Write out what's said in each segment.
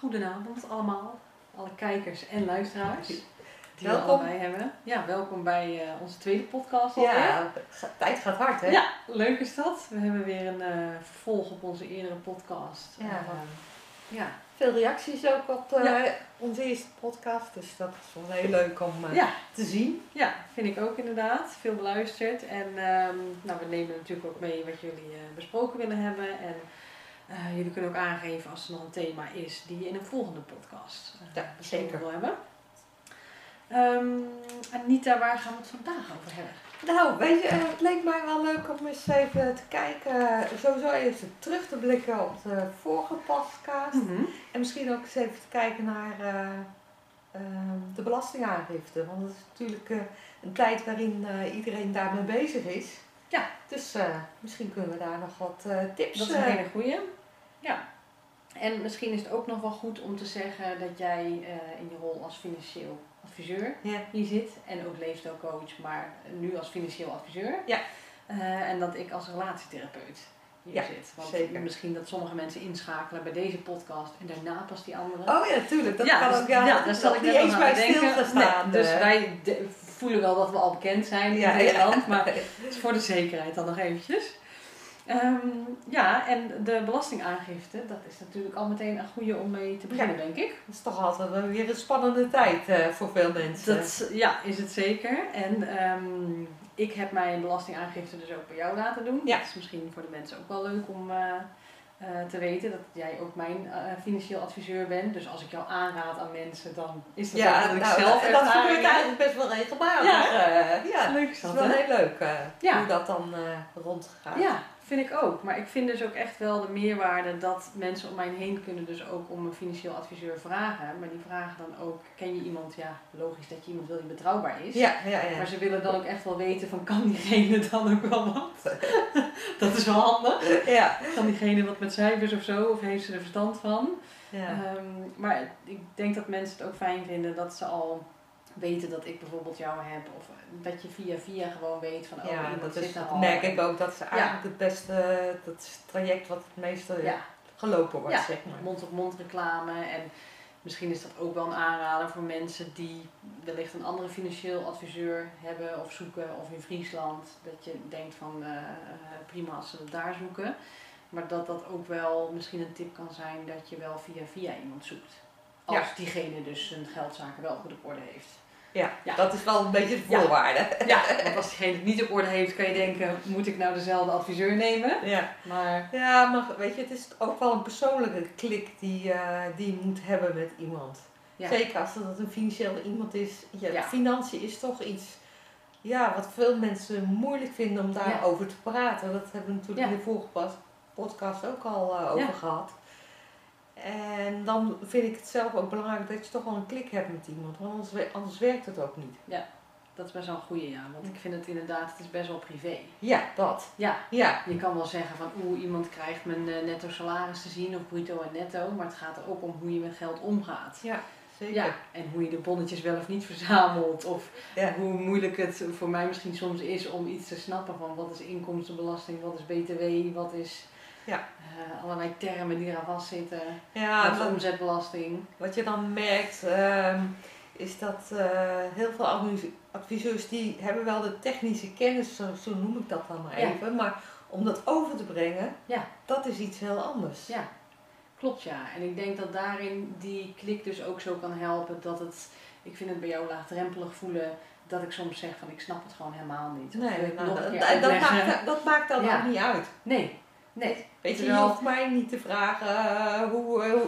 Goedenavond allemaal, alle kijkers en luisteraars die Welkom. we allebei hebben. Ja, welkom bij eh, onze tweede podcast alweer. Ja, tijd gaat hard, hè? Ja, leuk is dat. We hebben weer een eh, vervolg op onze eerdere podcast. Ja. Eh, ja. Veel reacties ook op Ja. onze eerste podcast, dus dat is wel heel leuk om Ja. te zien. ja, vind ik ook inderdaad. Veel beluisterd. En ehm, nou, we nemen natuurlijk ook mee wat jullie besproken willen hebben. En eh, jullie kunnen ook aangeven als er nog een thema is die je in een volgende podcast eh, Ja, zeker. wil hebben. Ehm, Anita, waar gaan we het vandaag over hebben? Nou, weet je, eh, het leek mij wel leuk om eens even te kijken, sowieso even terug te blikken op de vorige podcast. En misschien ook eens even te kijken naar eh, eh, de belastingaangifte. Want dat is natuurlijk een tijd waarin iedereen daarmee bezig is. Ja. Dus misschien kunnen we daar nog wat eh, tips Dat is een hele goeie. Ja. En misschien is het ook nog wel goed om te zeggen dat jij eh, in je rol als financieel adviseur Ja. hier zit. En ook leefstijlcoach, maar nu als financieel adviseur. Ja. Eh, en dat ik als relatietherapeut hier Ja, zit. Want zeker. misschien dat sommige mensen inschakelen bij deze podcast en daarna pas die andere. Oh ja, natuurlijk. Dat ja, kan dus- ook. Ja, ja, daar zal ik niet eens bij denken. stilgestaan. Nee, dus eh. wij de- voelen wel dat we al bekend zijn in. Nederland, maar voor de zekerheid dan nog eventjes. Ehm, ja, en de belastingaangifte, dat is natuurlijk al meteen een goede om mee te beginnen, denk ik. Dat is toch altijd weer een spannende tijd eh, voor veel mensen. Dat, ja, is het zeker. En ehm, ik heb mijn belastingaangifte dus ook bij jou laten doen. Ja. Dat is misschien voor de mensen ook wel leuk om eh, eh, te weten dat jij ook mijn financieel adviseur bent. Dus als ik jou aanraad aan mensen, dan is dat ook ja, dat ik nou, zelf dat, dat gebeurt eigenlijk best wel regelmatig. Ja. ja. Leuk is dat, is wel hè? heel leuk Ja. hoe dat dan rondgaat. Ja, vind ik ook. Maar ik vind dus ook echt wel de meerwaarde dat mensen om mij heen kunnen dus ook om een financieel adviseur vragen. Maar die vragen dan ook, ken je iemand? Ja, logisch dat je iemand wil die betrouwbaar is. ja, ja. ja. Maar ze willen dan ook echt wel weten van, kan diegene dan ook wel wat? dat is wel handig. ja. Kan diegene wat met cijfers of zo? Of heeft ze er verstand van? ja. Ehm, maar ik denk dat mensen het ook fijn vinden dat ze al weten dat ik bijvoorbeeld jou heb. Of dat je via via gewoon weet van, oh, ja, dat, zit is, daar dat al. merk ik ook. Dat is eigenlijk het beste dat is het traject wat het meeste Ja, gelopen wordt, Ja, zeg maar. mond-op-mond reclame. En misschien is dat ook wel een aanrader voor mensen die wellicht een andere financieel adviseur hebben of zoeken. Of in Friesland. Dat je denkt van eh, eh, prima als ze het daar zoeken. Maar dat dat ook wel misschien een tip kan zijn dat je wel via via iemand zoekt. Als Ja. diegene dus zijn geldzaken wel goed op orde heeft. Ja, Ja. dat is wel een beetje de voorwaarde. Ja, want als diegene het niet op orde heeft, kan je denken, moet ik nou dezelfde adviseur nemen? Ja. Maar Ja, maar weet je, het is ook wel een persoonlijke klik die, eh, die je moet hebben met iemand. ja, Zeker als dat een financieel iemand is. Ja. Financiën is toch iets ja, wat veel mensen moeilijk vinden om daarover te praten. Dat hebben we natuurlijk in de vorige podcast ook al eh, over gehad. En dan vind ik het zelf ook belangrijk dat je toch wel een klik hebt met iemand. Want anders, we- anders werkt het ook niet. dat is best wel een goede ja. Want ik vind het inderdaad, het is best wel privé. Ja, dat. Ja, Ja, Je kan wel zeggen van oeh, iemand krijgt mijn eh, netto salaris te zien of bruto en netto, maar het gaat er ook om hoe je met geld omgaat. ja zeker. Ja, en hoe je de bonnetjes wel of niet verzamelt. Of Ja. hoe moeilijk het voor mij misschien soms is om iets te snappen van wat is inkomstenbelasting, wat is BTW, wat is Ja. eh, allerlei termen die eraan vastzitten. Ja, dat- omzetbelasting. Wat je dan merkt, ehm, is dat eh, heel veel advis- adviseurs die hebben wel de technische kennis, zo, zo noem ik dat dan maar Ja. even. Maar om dat over te brengen, Ja. dat is iets heel anders. Ja, klopt ja. En ik denk dat daarin die klik dus ook zo kan helpen dat het, ik vind het bij jou laagdrempelig voelen, dat ik soms zeg van ik snap het gewoon helemaal niet. Of Nee, nou, dat, dat, maakt, dat maakt dan Ja. ook niet uit. Nee, nee. Weet je, Terwijl- hoeft mij niet te vragen eh, hoe, hoe-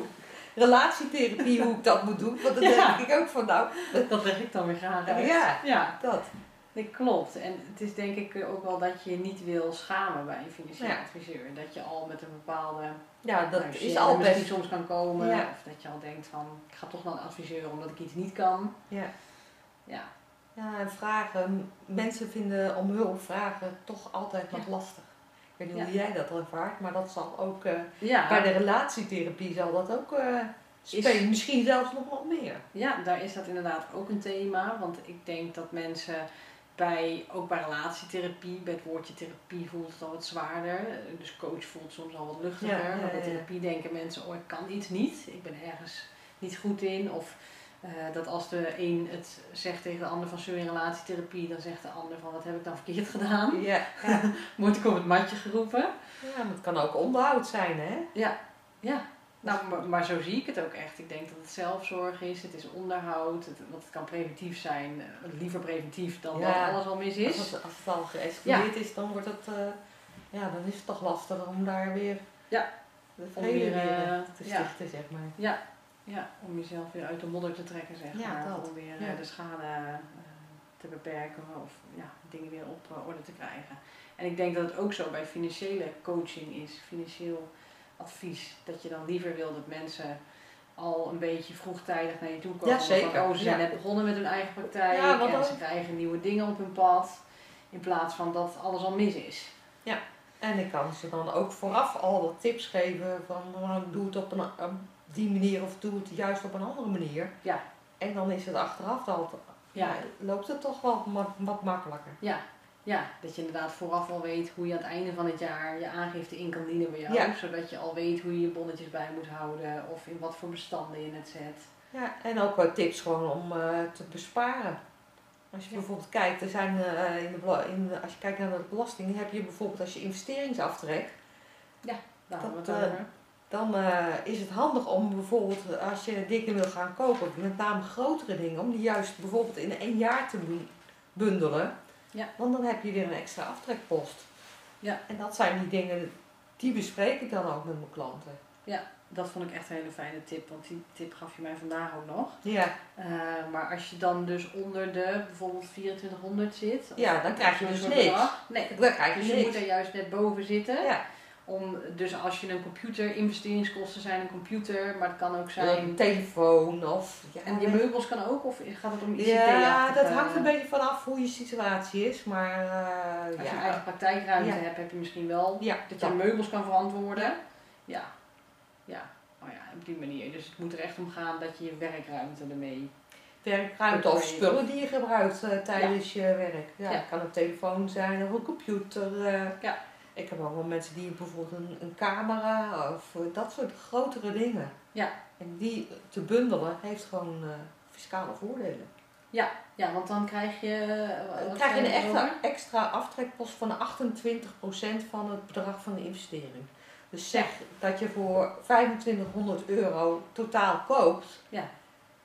relatietherapie, hoe ik dat moet doen. Want dan Ja. denk ik ook van nou, Dat leg ik dan weer graag uit. ja, Ja, dat. klopt. En het is denk ik ook wel dat je je niet wil schamen bij een financieel Ja. adviseur. Dat je al met een bepaalde Ja, dat nou, is al best. soms kan komen. Ja. Of dat je al denkt van ik ga toch naar een adviseur omdat ik iets niet kan. Ja. Ja, Ja, en vragen. Mensen vinden om hulp vragen toch altijd Ja. lastig. Ik weet niet hoe jij dat ervaart, maar dat zal ook ja. bij de relatietherapie zal dat ook eh, spelen. Misschien zelfs nog wat meer. Ja, daar is dat inderdaad ook een thema. Want ik denk dat mensen bij, ook bij relatietherapie, bij het woordje therapie voelt het al wat zwaarder. Dus coach voelt soms al wat luchtiger. Ja, ja, maar bij therapie denken mensen, oh ik kan iets niet. Ik ben ergens niet goed in. Of eh, dat als de een het zegt tegen de ander van zullen relatietherapie, dan zegt de ander van wat heb ik dan verkeerd gedaan? Ja, ja. Word ik op het matje geroepen? ja, maar het kan ook onderhoud zijn, hè? Ja, ja. Nou, maar, maar zo zie ik het ook echt. Ik denk dat het zelfzorg is, het is onderhoud, het, want het kan preventief zijn, eh, liever preventief dan Ja. dat alles al mis is. Als het, als het al geëscaleerd is, dan wordt het, eh, ja, dan is het toch lastiger om daar weer Ja. Om weer, te stichten, zeg maar. Ja, ja, om jezelf weer uit de modder te trekken, zeg Ja, maar. dat. Om weer eh, Ja. de schade eh, te beperken of ja, dingen weer op orde te krijgen. En ik denk dat het ook zo bij financiële coaching is, financieel advies. Dat je dan liever wil dat mensen al een beetje vroegtijdig naar je toe komen. Ja, zeker. Van, oh, ze zijn Ja. net begonnen met hun eigen praktijk Ja, en ze krijgen nieuwe dingen op hun pad. In plaats van dat alles al mis is. En ik kan ze dan ook vooraf al wat tips geven van nou, doe het op een, die manier of doe het juist op een andere manier. Ja. En dan is het achteraf al, Ja. ja, loopt het toch wel ma- wat makkelijker. Ja, ja, dat je inderdaad vooraf al weet hoe je aan het einde van het jaar je aangifte in kan dienen bij jou. Ja. Zodat je al weet hoe je je bonnetjes bij moet houden of in wat voor bestanden je het zet. Ja, en ook wat tips gewoon om eh, te besparen. Als je Ja. bijvoorbeeld kijkt, er zijn, eh, in de, in, als je kijkt naar de belasting, heb je bijvoorbeeld als je investeringsaftrek, Daar hebben we het eh, over. Dan eh, is het handig om bijvoorbeeld als je dingen wil gaan kopen, met name grotere dingen, om die juist bijvoorbeeld in één jaar te bu- bundelen. Ja. Want dan heb je weer een extra aftrekpost. Ja. En dat zijn die dingen, die bespreek ik dan ook met mijn klanten. Dat vond ik echt een hele fijne tip, want die tip gaf je mij vandaag ook nog. Ja, Eh, maar als je dan dus onder de bijvoorbeeld 2400 zit. Ja, dan krijg je dus niks. bedrag. Nee, dan krijg dus je je moet er juist net boven zitten. Ja, Om, dus als je een computer, investeringskosten zijn een computer, maar het kan ook een zijn. telefoon of... Ja, En je meubels kan ook, of gaat het om ICT? Ja, dat hangt een beetje vanaf hoe je situatie is, maar eh, Als je een eigen praktijkruimte Ja. hebt, heb je misschien wel Ja, dat je meubels kan verantwoorden. Ja. Ja. Oh ja, op die manier. Dus het moet er echt om gaan dat je je werkruimte ermee. werkruimte of spullen die je gebruikt eh, tijdens je werk. Ja, kan een telefoon zijn of een computer. eh. Ja. Ik heb ook wel mensen die bijvoorbeeld een, een camera of dat soort grotere dingen. Ja. En die te bundelen heeft gewoon eh, fiscale voordelen. Ja, want dan krijg je. eh, Dan krijg je een extra, extra aftrekpost van 28% van het bedrag van de investering. Dus zeg dat je voor 2500 euro totaal koopt, Ja,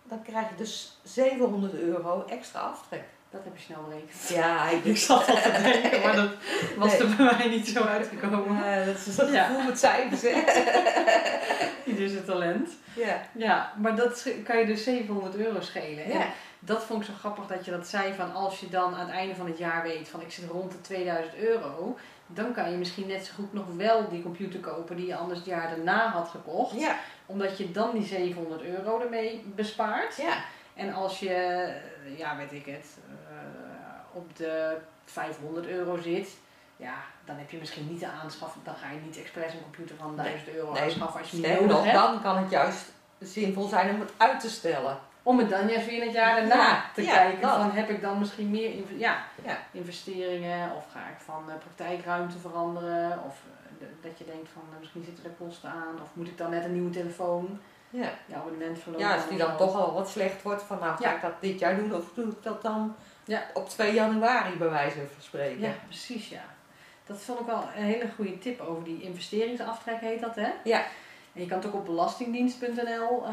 dan krijg je dus 700 euro extra aftrek. Dat heb je snel berekend. Ja, ik, Ik zat al te denken, maar dat was Nee. er bij mij niet zo uitgekomen. Ja, dat is dat Ja. gevoel met cijfers, hè? Ieder is het talent. Ja. Ja, maar dat kan je dus 700 euro schelen. En Ja. dat vond ik zo grappig dat je dat zei van als je dan aan het einde van het jaar weet van ik zit rond de 2000 euro, dan kan je misschien net zo goed nog wel die computer kopen die je anders het jaar daarna had gekocht. Ja. Omdat je dan die 700 euro ermee bespaart. Ja. En als je, ja weet ik het, eh, op de 500 euro zit, ja, dan heb je misschien niet de aanschaf. Dan ga je niet expres een computer van 1000 euro Nee, aanschaffen als je niet nodig nog, hebt. dan kan het juist zinvol zijn om het uit te stellen. Om het dan juist weer in het jaar daarna Ja, te ja, kijken dat. van heb ik dan misschien meer ja, Ja. investeringen of ga ik van eh, praktijkruimte veranderen of eh, dat je denkt van eh, misschien zitten er kosten aan of moet ik dan net een nieuwe telefoon, Ja. je abonnement verlopen. ja, als die dan toch al wat slecht wordt, van nou ga ik dat dit jaar doen of doe ik dat dan Ja. op 2 januari bij wijze van spreken. Ja, precies ja. Dat vond ik wel een hele goede tip over die investeringsaftrek heet dat hè? Ja. En je kan het ook op belastingdienst.nl eh,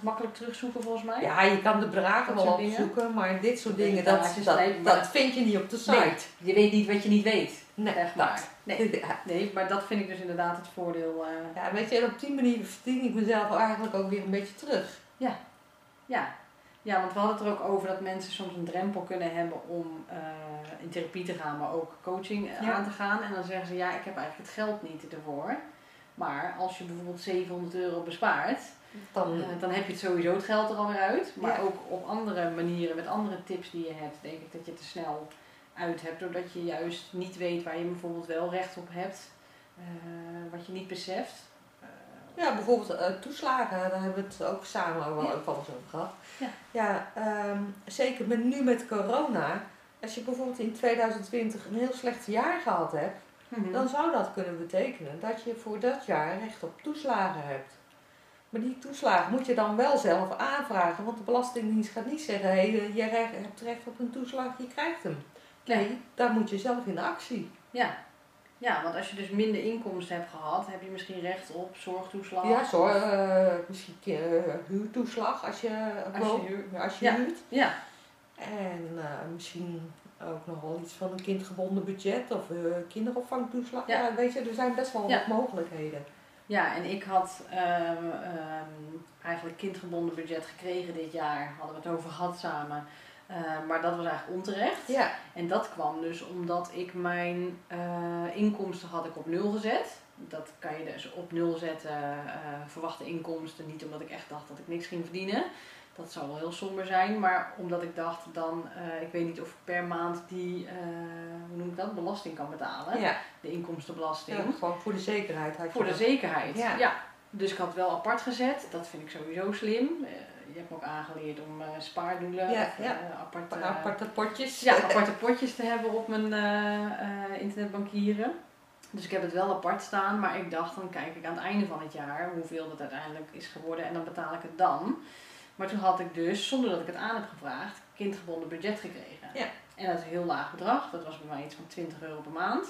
makkelijk terugzoeken volgens mij. Ja, je kan de bedragen wel opzoeken, maar dit soort dingen, dat, dat, dat vind je niet op de site. Nee, je weet niet wat je niet weet, Nee, zeg maar. dat. Nee. Ja. nee, maar dat vind ik dus inderdaad het voordeel. eh, Ja, weet je, en op die manier verdien ik mezelf eigenlijk ook weer een beetje terug. Ja. ja, want we hadden het er ook over dat mensen soms een drempel kunnen hebben om eh, in therapie te gaan, maar ook coaching eh, Ja. aan te gaan. En dan zeggen ze, ja, ik heb eigenlijk het geld niet ervoor. Maar als je bijvoorbeeld 700 euro bespaart, Dan, dan heb je het sowieso het geld er alweer uit. Maar Ja. ook op andere manieren, met andere tips die je hebt, denk ik dat je er snel uit hebt. Doordat je juist niet weet waar je bijvoorbeeld wel recht op hebt, eh, wat je niet beseft. Eh, Ja, bijvoorbeeld eh, toeslagen, daar hebben we het ook samen wel Ja. ook over gehad. Ja. Ja, ehm, zeker met, nu met corona als je bijvoorbeeld in 2020 een heel slecht jaar gehad hebt, Mhm. dan zou dat kunnen betekenen dat je voor dat jaar recht op toeslagen hebt. Maar die toeslagen moet je dan wel zelf aanvragen, want de Belastingdienst gaat niet zeggen: hé, hey, je hebt recht op een toeslag, je krijgt hem. Nee, daar moet je zelf in de actie. Ja. ja, want als je dus minder inkomsten hebt gehad, heb je misschien recht op zorgtoeslag. Ja, zo, eh, misschien eh, huurtoeslag als je, Als je huurt. als je Ja. huurt. Ja, En eh, misschien ook nog wel iets van een kindgebonden budget of kinderopvangtoeslag. Ja. Ja. weet je, er zijn best wel wat mogelijkheden. Ja, en ik had ehm, ehm, eigenlijk kindgebonden budget gekregen dit jaar. Hadden we het over gehad samen. Eh, maar dat was eigenlijk onterecht. Ja, En dat kwam dus omdat ik mijn eh, inkomsten had ik op nul gezet. Dat kan je dus op nul zetten, eh, verwachte inkomsten. Niet omdat ik echt dacht dat ik niks ging verdienen. Dat zou wel heel somber zijn. Maar omdat ik dacht dan, ik weet niet of ik per maand die, hoe noem ik dat, belasting kan betalen. ja. De inkomstenbelasting. ja, gewoon voor de zekerheid. Had je Voor de dat. zekerheid. Ja. Ja. Dus ik had het wel apart gezet. Dat vind ik sowieso slim. Eh, je hebt me ook aangeleerd om eh, spaardoelen, Ja, of, ja. eh, apart, Aparte, eh, aparte potjes. ja, aparte potjes te hebben op mijn eh, eh, internetbankieren. Dus ik heb het wel apart staan, maar ik dacht dan kijk ik aan het einde van het jaar hoeveel dat uiteindelijk is geworden en dan betaal ik het dan. Maar toen had ik dus, zonder dat ik het aan heb gevraagd, kindgebonden budget gekregen. Ja. En dat is een heel laag bedrag, dat was bij mij iets van 20 euro per maand.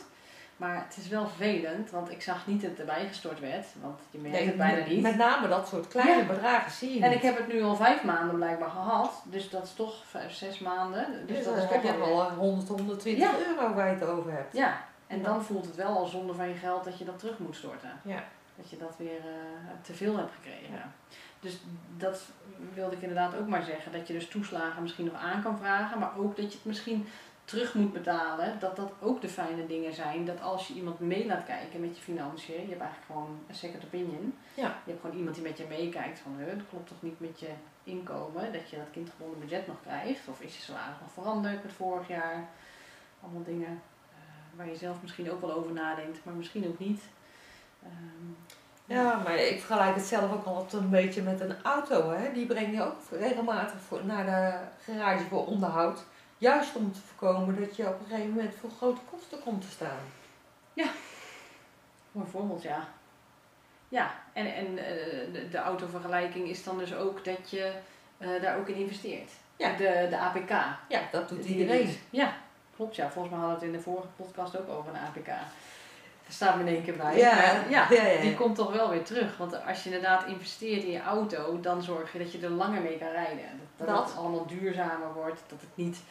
Maar het is wel vervelend, want ik zag niet dat het erbij gestort werd, want je merkt Nee, het bijna niet. Met name dat soort kleine Ja. bedragen zie je En niet. ik heb het nu al vijf maanden blijkbaar gehad, dus dat is toch vijf, zes maanden. Dus, dus dat is heb toch je wel wel 100, 120 Ja. euro waar je het over hebt. Ja, en Ja. dan voelt het wel al zonde van je geld dat je dat terug moet storten. Ja. Dat je dat weer eh, te veel hebt gekregen. Dus dat wilde ik inderdaad ook maar zeggen. Dat je dus toeslagen misschien nog aan kan vragen, maar ook dat je het misschien terug moet betalen. Dat dat ook de fijne dingen zijn. Dat als je iemand mee laat kijken met je financiën, je hebt eigenlijk gewoon een second opinion. Ja. Je hebt gewoon iemand die met je meekijkt van, "Huh, dat klopt toch niet met je inkomen, dat je dat kindgebonden budget nog krijgt. Of is je salaris nog veranderd met vorig jaar? Allemaal dingen eh, waar je zelf misschien ook wel over nadenkt, maar misschien ook niet. Ehm, Ja, maar ik vergelijk het zelf ook altijd een beetje met een auto. Hè? Die breng je ook regelmatig voor, naar de garage voor onderhoud. Juist om te voorkomen dat je op een gegeven moment voor grote kosten komt te staan. Mooi voorbeeld, ja. Ja, en, en eh, de, autovergelijking is dan dus ook dat je eh, daar ook in investeert. Ja. De, de APK. Ja, dat doet iedereen. Ja, klopt ja. Volgens mij hadden we het in de vorige podcast ook over een APK. Dat staat me in één keer bij. Ja, Maar ja, ja, ja, die ja. komt toch wel weer terug. Want als je inderdaad investeert in je auto, dan zorg je dat je er langer mee kan rijden. Dat, dat Dat. het allemaal duurzamer wordt. Dat het niet,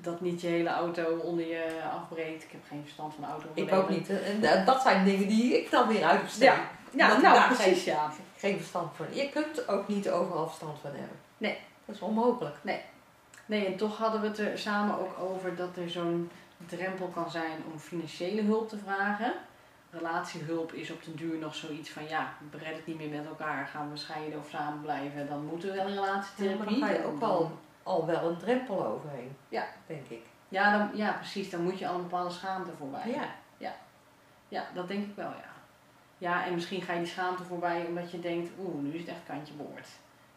dat niet je hele auto onder je afbreekt. Ik heb geen verstand van auto. Ik ook niet. En eh, dat zijn dingen die ik dan weer uitbesteed. Ja. Nou precies ja. Geen verstand van. Je kunt ook niet overal verstand van hebben. Nee. Dat is onmogelijk. Nee, en toch hadden we het er samen ook over dat er zo'n drempel kan zijn om financiële hulp te vragen. Relatiehulp is op den duur nog zoiets van ja, we redden het niet meer met elkaar, gaan we scheiden of samen blijven, dan moeten we wel een Ja, maar relatietherapie. dan ga je ook al, al wel een drempel overheen. Ja. Denk ik. Ja, dan, ja, precies, dan moet je al een bepaalde schaamte voorbij. Ja. Ja, dat denk ik wel, ja. Ja, en misschien ga je die schaamte voorbij omdat je denkt, oeh, nu is het echt kantje boord.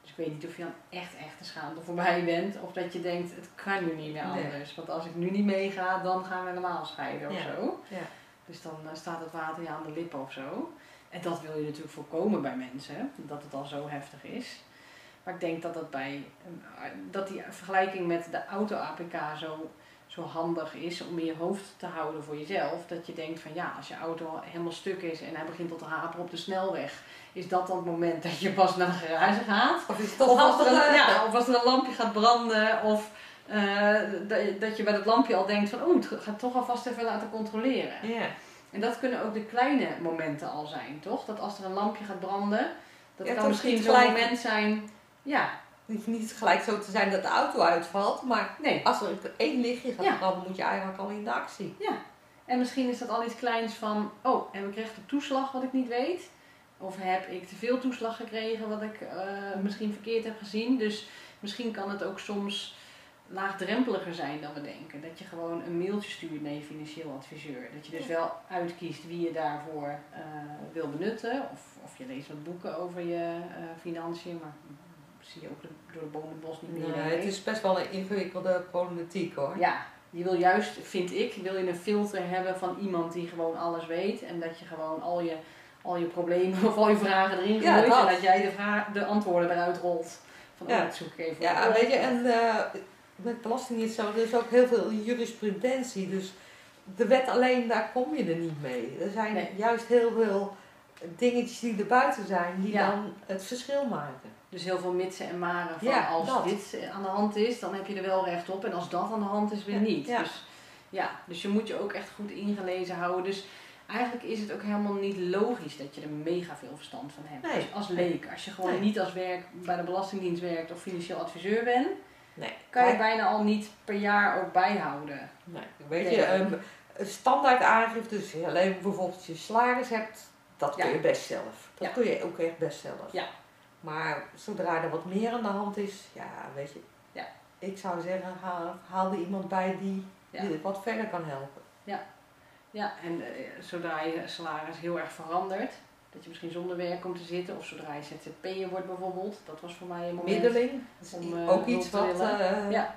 Dus ik weet niet of je dan echt, echt de schaamte voorbij bent. Of dat je denkt, het kan nu niet meer Nee. anders. Want als ik nu niet meega, dan gaan we helemaal scheiden of Ja. zo. Ja. Dus dan eh, staat het water je aan de lippen of zo. En dat wil je natuurlijk voorkomen bij mensen, dat het al zo heftig is. Maar ik denk dat, dat, bij, dat die vergelijking met de auto-APK zo, zo handig is om in je hoofd te houden voor jezelf. Dat je denkt van ja, als je auto helemaal stuk is en hij begint tot te haperen op de snelweg, is dat dan het moment dat je pas naar de garage gaat? Of is het toch Of als, er een, ja, of als er een lampje gaat branden, of eh, dat- dat je bij dat lampje al denkt van oeh, het gaat toch alvast even laten controleren. Ja. En dat kunnen ook de kleine momenten al zijn, toch? Dat als er een lampje gaat branden, dat Ja, kan misschien zo'n moment zijn. Ja, niet gelijk zo te zijn dat de auto uitvalt, maar nee. als er één lichtje gaat Ja. branden, moet je eigenlijk al in de actie. En misschien is dat al iets kleins van, oh, heb ik recht op toeslag wat ik niet weet? Of heb ik te veel toeslag gekregen wat ik eh, misschien verkeerd heb gezien? Dus misschien kan het ook soms laagdrempeliger zijn dan we denken. Dat je gewoon een mailtje stuurt naar je financieel adviseur. Dat je dus wel uitkiest wie je daarvoor eh, wil benutten. Of, of je leest wat boeken over je eh, financiën, maar zie je ook door de boom en het bos niet meer. Nee, het is best wel een ingewikkelde problematiek hoor. Ja, Je wil juist, vind ik, wil je een filter hebben van iemand die gewoon alles weet. En dat je gewoon al je, al je problemen of al je vragen erin Ja, gooit. dat. en dat jij de, vraag, de antwoorden eruit rolt. Van, Ja. oh, dat zoek ik even Ja, op. weet je, en eh, met belasting is zo, er is ook heel veel jurisprudentie. Dus de wet alleen, daar kom je er niet mee. Er zijn Nee. juist heel veel dingetjes die er buiten zijn, die Ja. dan het verschil maken. Dus heel veel mitsen en maren van Ja, als dat. dit aan de hand is, dan heb je er wel recht op. En als dat aan de hand is, weer niet. ja. Dus, ja, dus je moet je ook echt goed ingelezen houden. Dus eigenlijk is het ook helemaal niet logisch dat je er mega veel verstand van hebt. Nee. Dus als leek, als je gewoon Nee. niet als werk bij de Belastingdienst werkt of financieel adviseur bent, Nee. kan je bijna al niet per jaar ook bijhouden. Nee, weet je, ehm, een standaard aangifte, dus alleen bijvoorbeeld je salaris hebt, dat kun je best zelf. Dat Ja. kun je ook echt best zelf. Ja. Maar zodra er wat meer aan de hand is, ja, weet je, Ja. ik zou zeggen, haal, haal er iemand bij die, Ja. die wat verder kan helpen. Ja, en eh, zodra je salaris heel erg verandert, dat je misschien zonder werk komt te zitten, of zodra je ZZP'er wordt bijvoorbeeld, dat was voor mij een moment. Middeling, Om, eh, ook hulp iets wat, eh, Ja.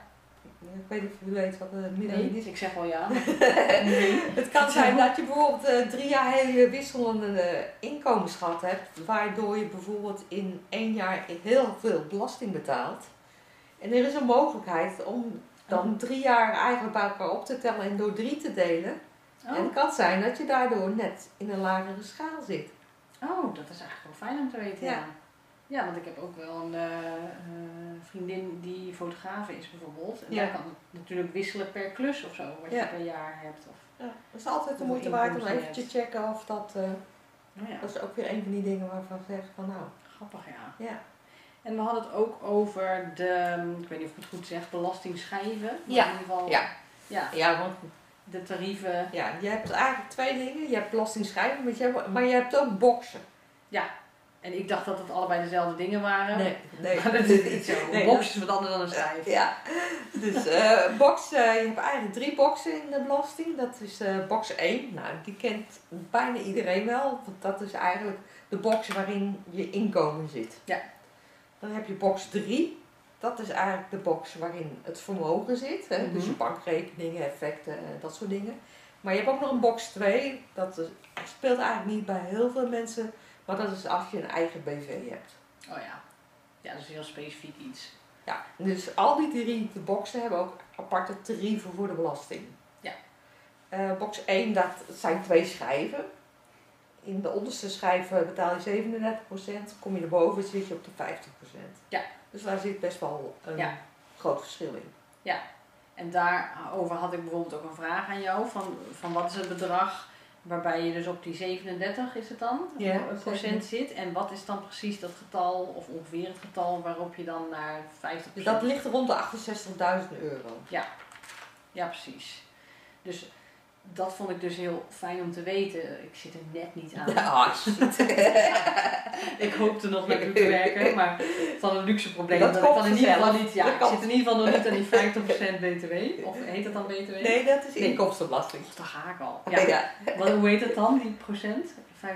Ik weet niet of u weet wat een middeling Nee, is. ik zeg wel ja. nee. Het kan zijn dat je bijvoorbeeld eh, drie jaar hele wisselende eh, inkomens gehad hebt, waardoor je bijvoorbeeld in één jaar heel veel belasting betaalt. En er is een mogelijkheid om dan drie jaar eigenlijk bij elkaar op te tellen en door drie te delen. En Oh. het kan zijn dat je daardoor net in een lagere schaal zit. oh, dat is eigenlijk wel fijn om te weten. Ja, Ja. Ja. want ik heb ook wel een eh, eh, vriendin die fotograaf is bijvoorbeeld. En Ja. daar kan het natuurlijk wisselen per klus of zo, wat Ja. je per jaar hebt. Of, Ja, dat is altijd de moeite waard om even te checken of dat. eh, nou ja, dat is ook weer een van die dingen waarvan ik zeg van nou, grappig ja. ja. En we hadden het ook over de, ik weet niet of ik het goed zeg, belastingschijven. Ja. In ieder geval, Ja. ja, Ja, want de tarieven. ja, je hebt eigenlijk twee dingen. Je hebt belastingschrijven, maar je hebt, maar je hebt ook boksen. En ik dacht dat het allebei dezelfde dingen waren. Nee, nee. Maar dat is niet zo. Een Nee, box is wat anders dan een schijf. Ja, dus eh box, je hebt eigenlijk drie boxen in de belasting. Dat is eh, box 1, nou die kent bijna iedereen wel. Want dat is eigenlijk de box waarin je inkomen zit. Ja. Dan heb je box 3. Dat is eigenlijk de box waarin het vermogen zit. Hè? Dus je Mhm. bankrekeningen, effecten, dat soort dingen. Maar je hebt ook nog een box 2. Dat speelt eigenlijk niet bij heel veel mensen. Maar dat is als je een eigen BV hebt. Oh ja. Ja, dat is heel specifiek iets. Ja, dus al die drie de boxen hebben ook aparte tarieven voor de belasting. Ja. Eh, box 1, dat zijn twee schijven. In de onderste schijf eh, betaal je 37%, kom je erboven zit je op de 50%. Ja. Dus daar zit best wel een Ja. groot verschil in. En daarover had ik bijvoorbeeld ook een vraag aan jou. Van, van wat is het bedrag waarbij je dus op die 37 is het dan? Ja, procent zit. En wat is dan precies dat getal, of ongeveer het getal, waarop je dan naar 50% Dus dat ligt rond de 68.000 euro. Ja, precies. Dus dat vond ik dus heel fijn om te weten. Ik zit er net niet aan. Ah, shit. ik hoopte nog met u te werken, maar het was een luxe probleem. Dat Dat, ik dan in ieder geval niet, ja, Dat ik komt. zit in ieder geval nog niet aan die 50% BTW. Of heet dat dan BTW? Nee, dat is Nee. inkomstenbelasting. Of daar ga ik al. Ja. Ja. Wat, hoe heet het dan, die procent? 50%?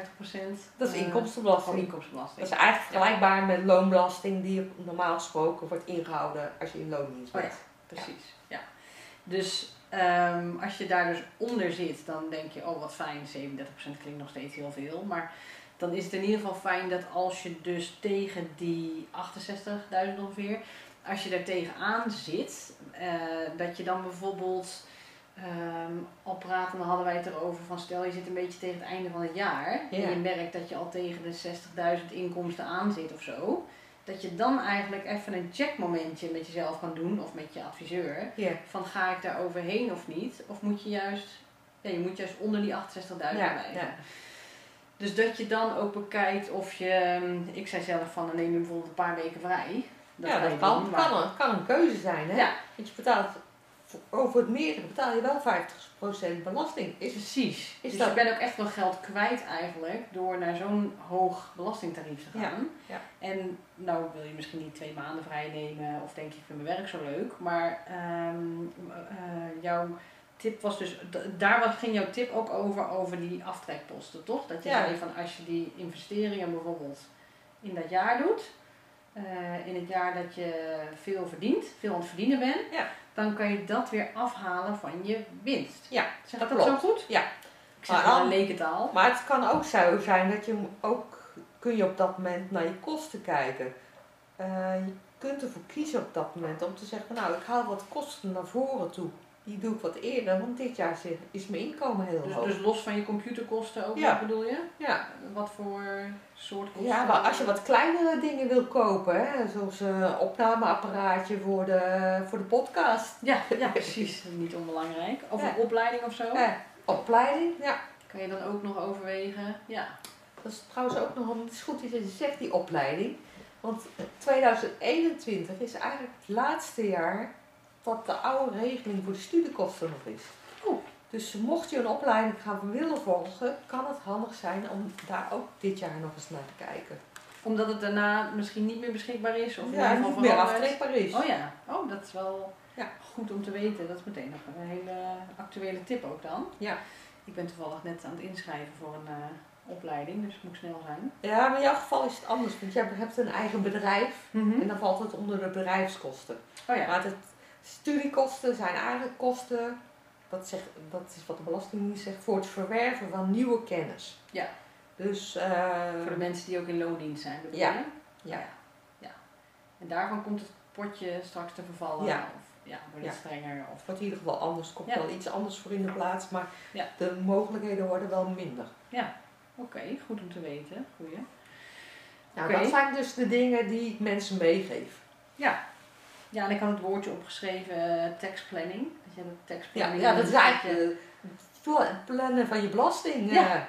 Dat is eh, inkomstenbelasting. Van inkomstenbelasting. Dat is eigenlijk vergelijkbaar met loonbelasting die normaal gesproken wordt ingehouden als je in loondienst Oh ja. bent. Precies, ja. Dus ehm, als je daar dus onder zit, dan denk je, oh wat fijn, 37% klinkt nog steeds heel veel. Maar dan is het in ieder geval fijn dat als je dus tegen die 68.000 ongeveer, als je daar tegenaan zit, eh, dat je dan bijvoorbeeld ehm al praten, dan hadden wij het erover van stel je zit een beetje tegen het einde van het jaar Ja. en je merkt dat je al tegen de 60.000 inkomsten aan zit of zo. Dat je dan eigenlijk even een checkmomentje met jezelf kan doen of met je adviseur. Ja. Van ga ik daar overheen of niet? Of moet je juist, ja, je moet juist onder die 68.000 Ja, blijven. ja. Dus dat je dan ook bekijkt of je, ehm, ik zei zelf van dan neem je bijvoorbeeld een paar weken vrij. ja, ga dat kan, doen, kan, een, kan een keuze zijn. Hè? Ja, Want je betaalt over het meerdere betaal je wel 50% belasting. Is, precies. is dus dat- je bent ook echt wel geld kwijt eigenlijk door naar zo'n hoog belastingtarief te Ja, gaan. ja. En nou wil je misschien niet twee maanden vrij nemen of denk je ik vind mijn werk zo leuk. Maar ehm, eh, jouw tip was dus, daar ging jouw tip ook over, over die aftrekposten toch? Dat je Ja. zei van als je die investeringen bijvoorbeeld in dat jaar doet. Eh, in het jaar dat je veel verdient, veel aan het verdienen bent, Ja. dan kan je dat weer afhalen van je winst. Ja, Zeg dat dat zo goed? Ja. Ik zeg Maar lekentaal. Maar het kan ook zo zijn dat je ook kun je op dat moment naar je kosten kijken. Eh, je kunt ervoor kiezen op dat moment om te zeggen, nou ik haal wat kosten naar voren toe. Die doe ik wat eerder, want dit jaar is mijn inkomen heel Dus, hoog. dus los van je computerkosten ook, Ja. bedoel je? ja. Wat voor soort kosten? ja, maar als je wat kleinere dingen wil kopen, hè, zoals een opnameapparaatje voor de, voor de podcast. Ja, ja, precies. Niet onbelangrijk. Of Ja. een opleiding of zo. Eh, opleiding, ja. Kan je dan ook nog overwegen? Ja. Dat is trouwens ook nog, het is goed dat je zegt, die opleiding. Want 2021 is eigenlijk het laatste jaar dat de oude regeling voor de studiekosten nog is. Oh. Dus mocht je een opleiding gaan willen volgen, kan het handig zijn om daar ook dit jaar nog eens naar te kijken. Omdat het daarna misschien niet meer beschikbaar is? Of ja, niet meer aftrekbaar is. Oh ja, oh, dat is wel Ja. goed om te weten. Dat is meteen nog een hele actuele tip ook dan. Ja. Ik ben toevallig net aan het inschrijven voor een eh, opleiding, dus het moet snel zijn. Ja, maar in jouw geval is het anders, want je hebt een eigen bedrijf Mhm. en dan valt het onder de bedrijfskosten. Oh ja, Maar het, studiekosten zijn eigenlijk kosten, dat, zegt, dat is wat de Belastingdienst zegt, voor het verwerven van nieuwe kennis. Ja. Dus, eh, voor de mensen die ook in loondienst zijn. Ja. Ja. ja. En daarvan komt het potje straks te vervallen? Ja. Of ja, wordt het Ja. strenger? Of... wordt in ieder geval anders, komt Ja. wel iets anders voor in de plaats, maar Ja. de mogelijkheden worden wel minder. Oké, goed om te weten. Goeie. Nou, Oké. dat zijn dus de dingen die ik mensen meegeef. Ja. Ja, en ik had het woordje opgeschreven, eh, tax planning. Dat je tax Ja, ja dat is eigenlijk het pla- plannen van je belasting. Ja. eh,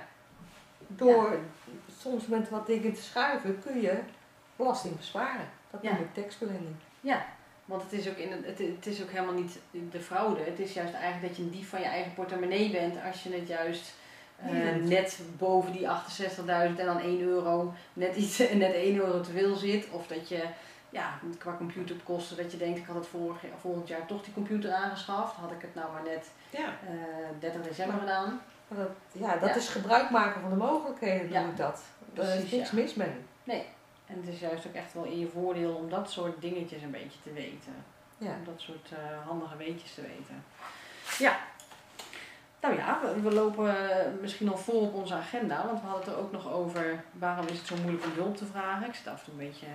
door soms met wat dingen te schuiven kun je belasting besparen. Dat noem ik taxplanning. Ja, want het is, ook in het, het, is ook helemaal niet de fraude. Het is juist eigenlijk dat je een dief van je eigen portemonnee bent als je het juist eh, net boven die 68.000 en dan 1 euro net, iets, net 1 euro te veel zit. Of dat je ja, qua computerkosten dat je denkt ik had het vorig, volgend jaar toch die computer aangeschaft. Had ik het nou maar net Ja. eh 30 december Maar- gedaan. Maar dat, ja, dat Ja. is gebruik maken van de mogelijkheden, Ja. doe ik dat. Er is niks mis mee. En het is juist ook echt wel in je voordeel om dat soort dingetjes een beetje te weten. Ja. Om dat soort eh, handige weetjes te weten. Ja. Nou ja, we, we lopen misschien al vol op onze agenda, want we hadden het er ook nog over waarom is het zo moeilijk om hulp te vragen. Ik zit af en toe een beetje,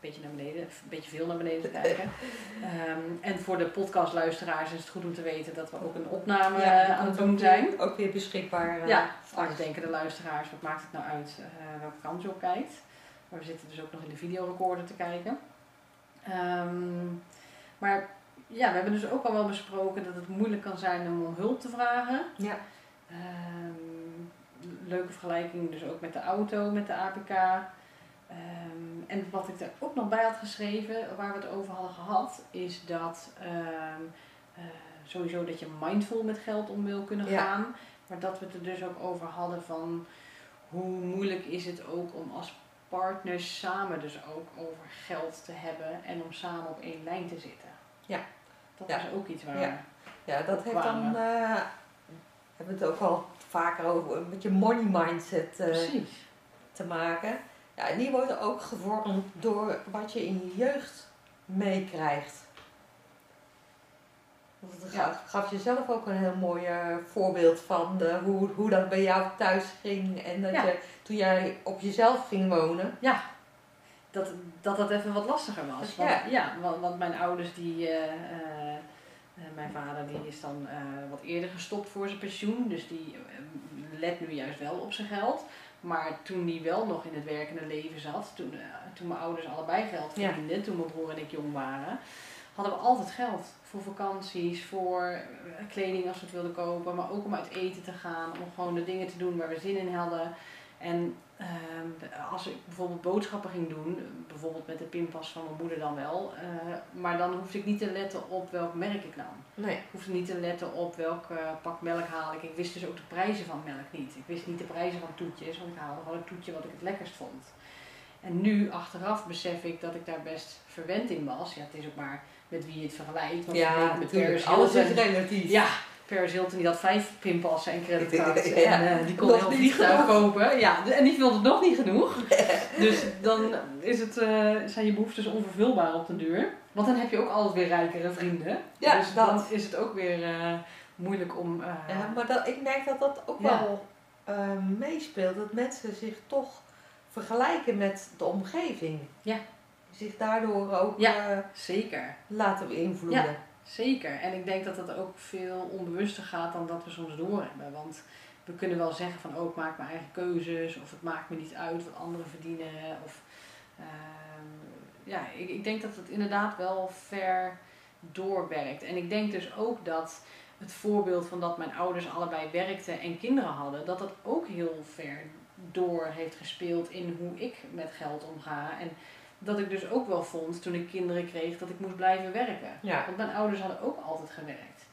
beetje naar beneden, een beetje veel naar beneden te kijken. Ehm, en voor de podcastluisteraars is het goed om te weten dat we ook een opname Ja, aan het doen zijn. Ook weer beschikbaar. eh, Ja, anders denken de luisteraars, wat maakt het nou uit eh, welke kant je op kijkt. Maar we zitten dus ook nog in de videorecorder te kijken. Ehm, maar ja, we hebben dus ook al wel besproken dat het moeilijk kan zijn om om hulp te vragen. Ja. Ehm, leuke vergelijking dus ook met de auto, met de APK. Ehm, en wat ik er ook nog bij had geschreven, waar we het over hadden gehad, is dat ehm, eh, sowieso dat je mindful met geld om wil kunnen Ja. gaan. Maar dat we het er dus ook over hadden van hoe moeilijk is het ook om als partners samen dus ook over geld te hebben en om samen op één lijn te zitten. Ja. Dat Ja. is ook iets waar Ja. Ja, dat heeft dan, eh hebben we het ook al vaker over, met je money mindset eh, te maken. Ja, en die worden ook gevormd door wat je in je jeugd meekrijgt. Dat Ja. gaf, je zelf ook een heel mooi eh, voorbeeld van de, hoe, hoe dat bij jou thuis ging. En dat Ja. je toen jij op jezelf ging wonen. dat, dat dat even wat lastiger was. Want, Ja. ja, want, want mijn ouders, die, eh, eh, eh, mijn vader die is dan eh, wat eerder gestopt voor zijn pensioen. Dus die eh, let nu juist wel op zijn geld. Maar toen die wel nog in het werkende leven zat, toen, eh, toen mijn ouders allebei geld Ja. verdienden, toen mijn broer en ik jong waren, hadden we altijd geld. Voor vakanties, voor eh, kleding als we het wilden kopen, maar ook om uit eten te gaan, om gewoon de dingen te doen waar we zin in hadden. En als ik bijvoorbeeld boodschappen ging doen, bijvoorbeeld met de pinpas van mijn moeder dan wel, eh, maar dan hoefde ik niet te letten op welk merk ik nam. Nee. Ik hoefde niet te letten op welk eh, pak melk haal ik. Ik wist dus ook de prijzen van melk niet. Ik wist niet de prijzen van toetjes, want ik haalde gewoon het toetje wat ik het lekkerst vond. En nu, achteraf, besef ik dat ik daar best verwend in was. Ja, het is ook maar met wie je het vergelijkt. Want ja, met Paris alles is relatief. Ja, Paris Hilton die had vijf pinpassen en creditcards. ja, en uh, die kon heel vliegtuig kopen. Ja, en die vond het nog niet genoeg. dus dan is het, uh, zijn je behoeftes onvervulbaar op de duur. Want dan heb je ook altijd weer rijkere vrienden. Ja, dus dat. dan is het ook weer uh, moeilijk om... ja, maar dat, ik merk dat dat ook ja. wel meespeelt. Dat mensen zich toch vergelijken met de omgeving. Ja. Zich daardoor ook ja, zeker. laten beïnvloeden. Zeker. En ik denk dat dat ook veel onbewuster gaat dan dat we soms doorhebben. Want we kunnen wel zeggen van oh, ik maak mijn eigen keuzes. Of het maakt me niet uit wat anderen verdienen. Of, uh, ja, ik, ik denk dat het inderdaad wel ver doorwerkt. En ik denk dus ook dat het voorbeeld van dat mijn ouders allebei werkten en kinderen hadden, dat dat ook heel ver door heeft gespeeld in hoe ik met geld omga. En dat ik dus ook wel vond toen ik kinderen kreeg dat ik moest blijven werken. Ja. Want mijn ouders hadden ook altijd gewerkt.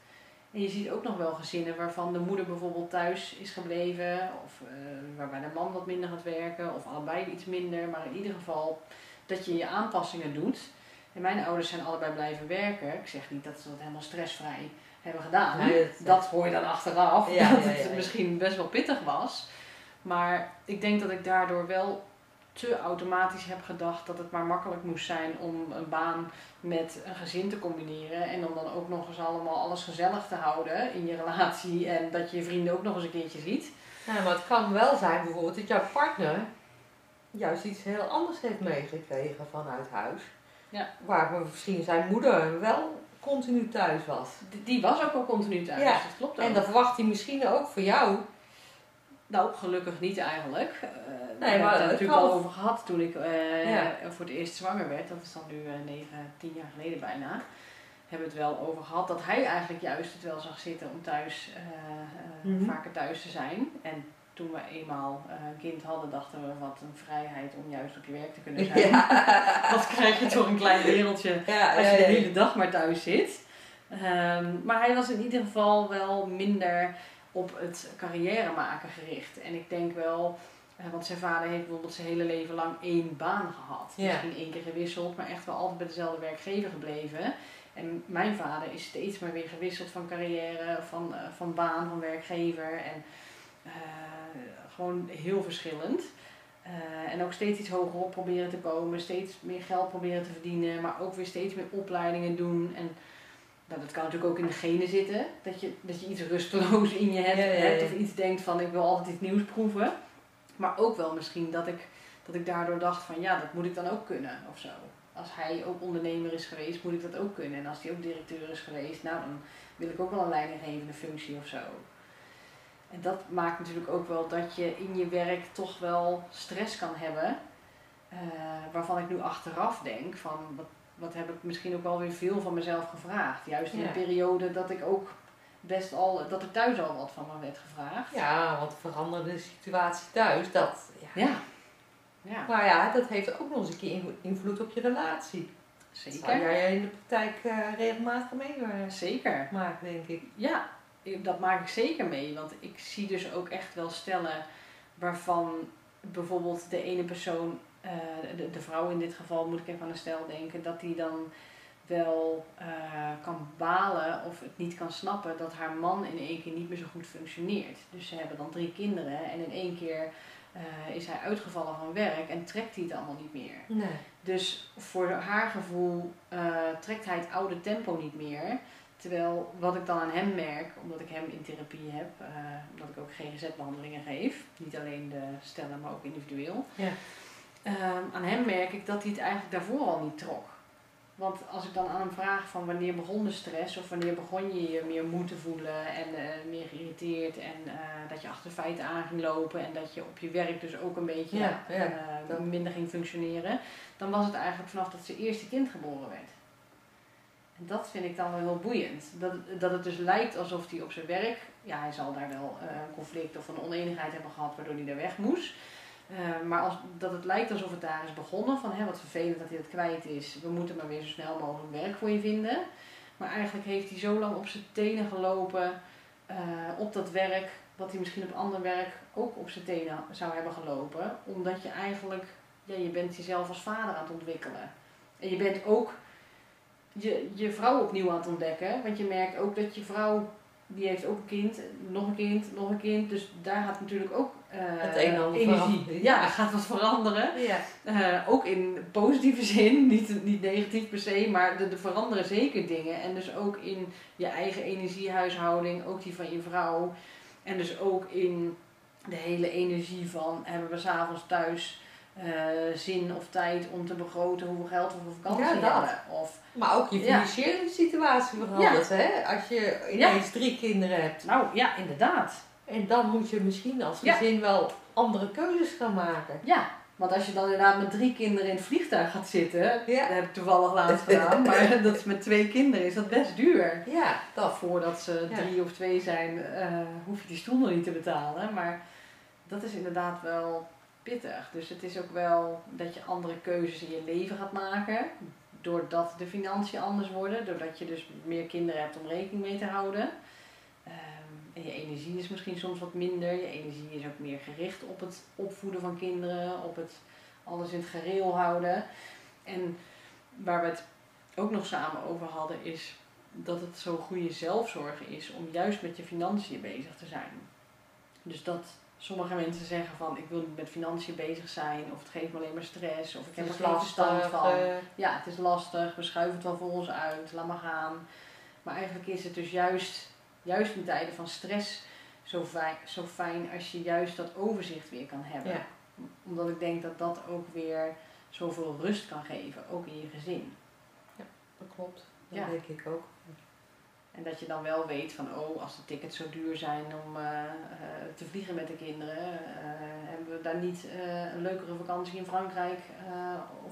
En je ziet ook nog wel gezinnen waarvan de moeder bijvoorbeeld thuis is gebleven, of uh, waarbij de man wat minder gaat werken, of allebei iets minder, maar in ieder geval dat je je aanpassingen doet. En mijn ouders zijn allebei blijven werken. Ik zeg niet dat ze dat helemaal stressvrij hebben gedaan. Nee, dat hoor je dan achteraf, ja, dat ja, het misschien best wel pittig was. Maar ik denk dat ik daardoor wel te automatisch heb gedacht dat het maar makkelijk moest zijn om een baan met een gezin te combineren. En om dan ook nog eens allemaal alles gezellig te houden in je relatie. En dat je je vrienden ook nog eens een keertje ziet. Ja, maar het kan wel zijn bijvoorbeeld dat jouw partner juist iets heel anders heeft meegekregen vanuit huis. Ja. Waar misschien zijn moeder wel continu thuis was. Die, die was ook al continu thuis, Ja. dat klopt ook. En dan verwacht hij misschien ook voor jou. Nou, gelukkig niet eigenlijk. Uh, Nee, maar hebben we het het natuurlijk al over gehad toen ik eh, Ja. voor het eerst zwanger werd. Dat is dan nu eh, negen, tien jaar geleden bijna. Hebben we het wel over gehad dat hij eigenlijk juist het wel zag zitten om thuis eh, eh, Mhm. vaker thuis te zijn. En toen we eenmaal eh, een kind hadden, dachten we wat een vrijheid om juist op je werk te kunnen zijn. Wat krijg je toch een klein wereldje ja, als je de hele dag maar thuis zit. Ehm, maar hij was in ieder geval wel minder op het carrière maken gericht. En ik denk wel, eh, want zijn vader heeft bijvoorbeeld zijn hele leven lang één baan gehad. Ja. Misschien één keer gewisseld, maar echt wel altijd bij dezelfde werkgever gebleven. En mijn vader is steeds maar weer gewisseld van carrière, van, eh, van baan, van werkgever. En eh, gewoon heel verschillend. En ook steeds iets hoger op proberen te komen, steeds meer geld proberen te verdienen, maar ook weer steeds meer opleidingen doen. En nou, dat kan natuurlijk ook in de genen zitten, dat je, dat je iets rusteloos in je hebt, Ja, ja, ja. hebt of iets denkt van ik wil altijd iets nieuws proeven. Maar ook wel misschien dat ik, dat ik daardoor dacht van ja, dat moet ik dan ook kunnen of zo. Als hij ook ondernemer is geweest, moet ik dat ook kunnen. En als hij ook directeur is geweest, nou dan wil ik ook wel een leidinggevende functie of zo. En dat maakt natuurlijk ook wel dat je in je werk toch wel stress kan hebben. eh, waarvan ik nu achteraf denk van wat, wat heb ik misschien ook wel weer veel van mezelf gevraagd. Juist in Ja. een periode dat ik ook best al, dat er thuis al wat van me werd gevraagd. Ja, want veranderde de situatie thuis, dat. Ja. Ja. Ja, Maar ja, dat heeft ook nog eens een keer inv- invloed op je relatie. Dat zeker. jij in de praktijk eh, regelmatig meemaakt, Zeker. denk ik. Ja, dat maak ik zeker mee. Want ik zie dus ook echt wel stellen waarvan bijvoorbeeld de ene persoon, eh, de, de vrouw in dit geval, moet ik even aan een stel denken, dat die dan wel eh, kan balen of het niet kan snappen dat haar man in één keer niet meer zo goed functioneert. Dus ze hebben dan drie kinderen en in één keer eh, is hij uitgevallen van werk en trekt hij het allemaal niet meer. Nee. Dus voor haar gevoel trekt hij het oude tempo niet meer. Terwijl wat ik dan aan hem merk, omdat ik hem in therapie heb, omdat ik ook GGZ-behandelingen geef, niet alleen de stellen, maar ook individueel. Ja. Ehm, aan hem merk ik dat hij het eigenlijk daarvoor al niet trok. Want als ik dan aan hem vraag van wanneer begon de stress of wanneer begon je je meer moe te voelen en eh, meer geïrriteerd en eh, dat je achter feiten aan ging lopen en dat je op je werk dus ook een beetje Ja, ja, eh, dat- minder ging functioneren, dan was het eigenlijk vanaf dat zijn eerste kind geboren werd. En dat vind ik dan wel heel boeiend. Dat, dat het dus lijkt alsof hij op zijn werk, ja hij zal daar wel een conflict of een oneenigheid hebben gehad waardoor hij daar weg moest. Eh, maar als, dat het lijkt alsof het daar is begonnen, van hè, wat vervelend dat hij dat kwijt is, we moeten maar weer zo snel mogelijk werk voor je vinden. Maar eigenlijk heeft hij zo lang op zijn tenen gelopen eh, op dat werk, wat hij misschien op ander werk ook op zijn tenen zou hebben gelopen. Omdat je eigenlijk ja, je bent jezelf als vader aan het ontwikkelen. En je bent ook je, je vrouw opnieuw aan het ontdekken. Want je merkt ook dat je vrouw, die heeft ook een kind, nog een kind, nog een kind. Dus daar gaat natuurlijk ook uh, Het een en ander energie. veranderen. Ja, gaat wat veranderen. Ja. Eh, ook in positieve zin, niet, niet negatief per se, maar er veranderen zeker dingen. En dus ook in je eigen energiehuishouding, ook die van je vrouw. En dus ook in de hele energie van hebben we s'avonds thuis eh, zin of tijd om te begroten hoeveel geld we voor vakantie Ja, hebben. Of, Maar ook je Ja. financiële situatie verandert, hè? Als je ineens drie kinderen hebt. nou ja, inderdaad. En dan moet je misschien als gezin wel andere keuzes gaan maken. Ja, want als je dan inderdaad met drie kinderen in het vliegtuig gaat zitten, Ja. dat heb ik toevallig laatst gedaan, maar dat is met twee kinderen is dat best duur. Ja, dat. voordat ze Ja. drie of twee zijn, eh, hoef je die stoel nog niet te betalen. Maar dat is inderdaad wel Dus het is ook wel dat je andere keuzes in je leven gaat maken. Doordat de financiën anders worden. Doordat je dus meer kinderen hebt om rekening mee te houden. Ehm, en je energie is misschien soms wat minder. Je energie is ook meer gericht op het opvoeden van kinderen. Op het alles in het gereel houden. En waar we het ook nog samen over hadden is dat het zo goede zelfzorg is om juist met je financiën bezig te zijn. Dus dat sommige mensen zeggen van ik wil niet met financiën bezig zijn of het geeft me alleen maar stress of ik heb er geen verstand van. eh, Ja, het is lastig, we schuiven het wel voor ons uit, laat maar gaan. Maar eigenlijk is het dus juist, juist in tijden van stress zo fijn, zo fijn als je juist dat overzicht weer kan hebben. Ja. Omdat ik denk dat dat ook weer zoveel rust kan geven, ook in je gezin. dat klopt. Dat Ja. denk ik ook. En dat je dan wel weet van, oh, als de tickets zo duur zijn om eh, eh, te vliegen met de kinderen, eh, hebben we daar niet een leukere vakantie in Frankrijk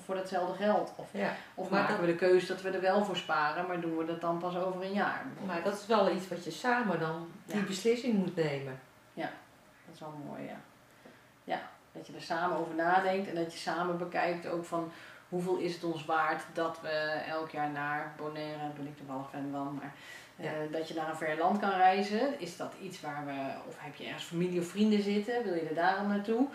voor datzelfde geld? Of, Ja. of maken dat- we de keuze dat we er wel voor sparen, maar doen we dat dan pas over een jaar? Maar dat is wel iets wat je samen dan die Ja. beslissing moet nemen. Dat is wel mooi, ja. Ja, dat je er samen over nadenkt en dat je samen bekijkt ook van hoeveel is het ons waard dat we elk jaar naar Bonaire, ben ik toevallig fan van, maar eh, dat je naar een ver land kan reizen. Is dat iets waar we, of heb je ergens familie of vrienden zitten, wil je er daarom naartoe?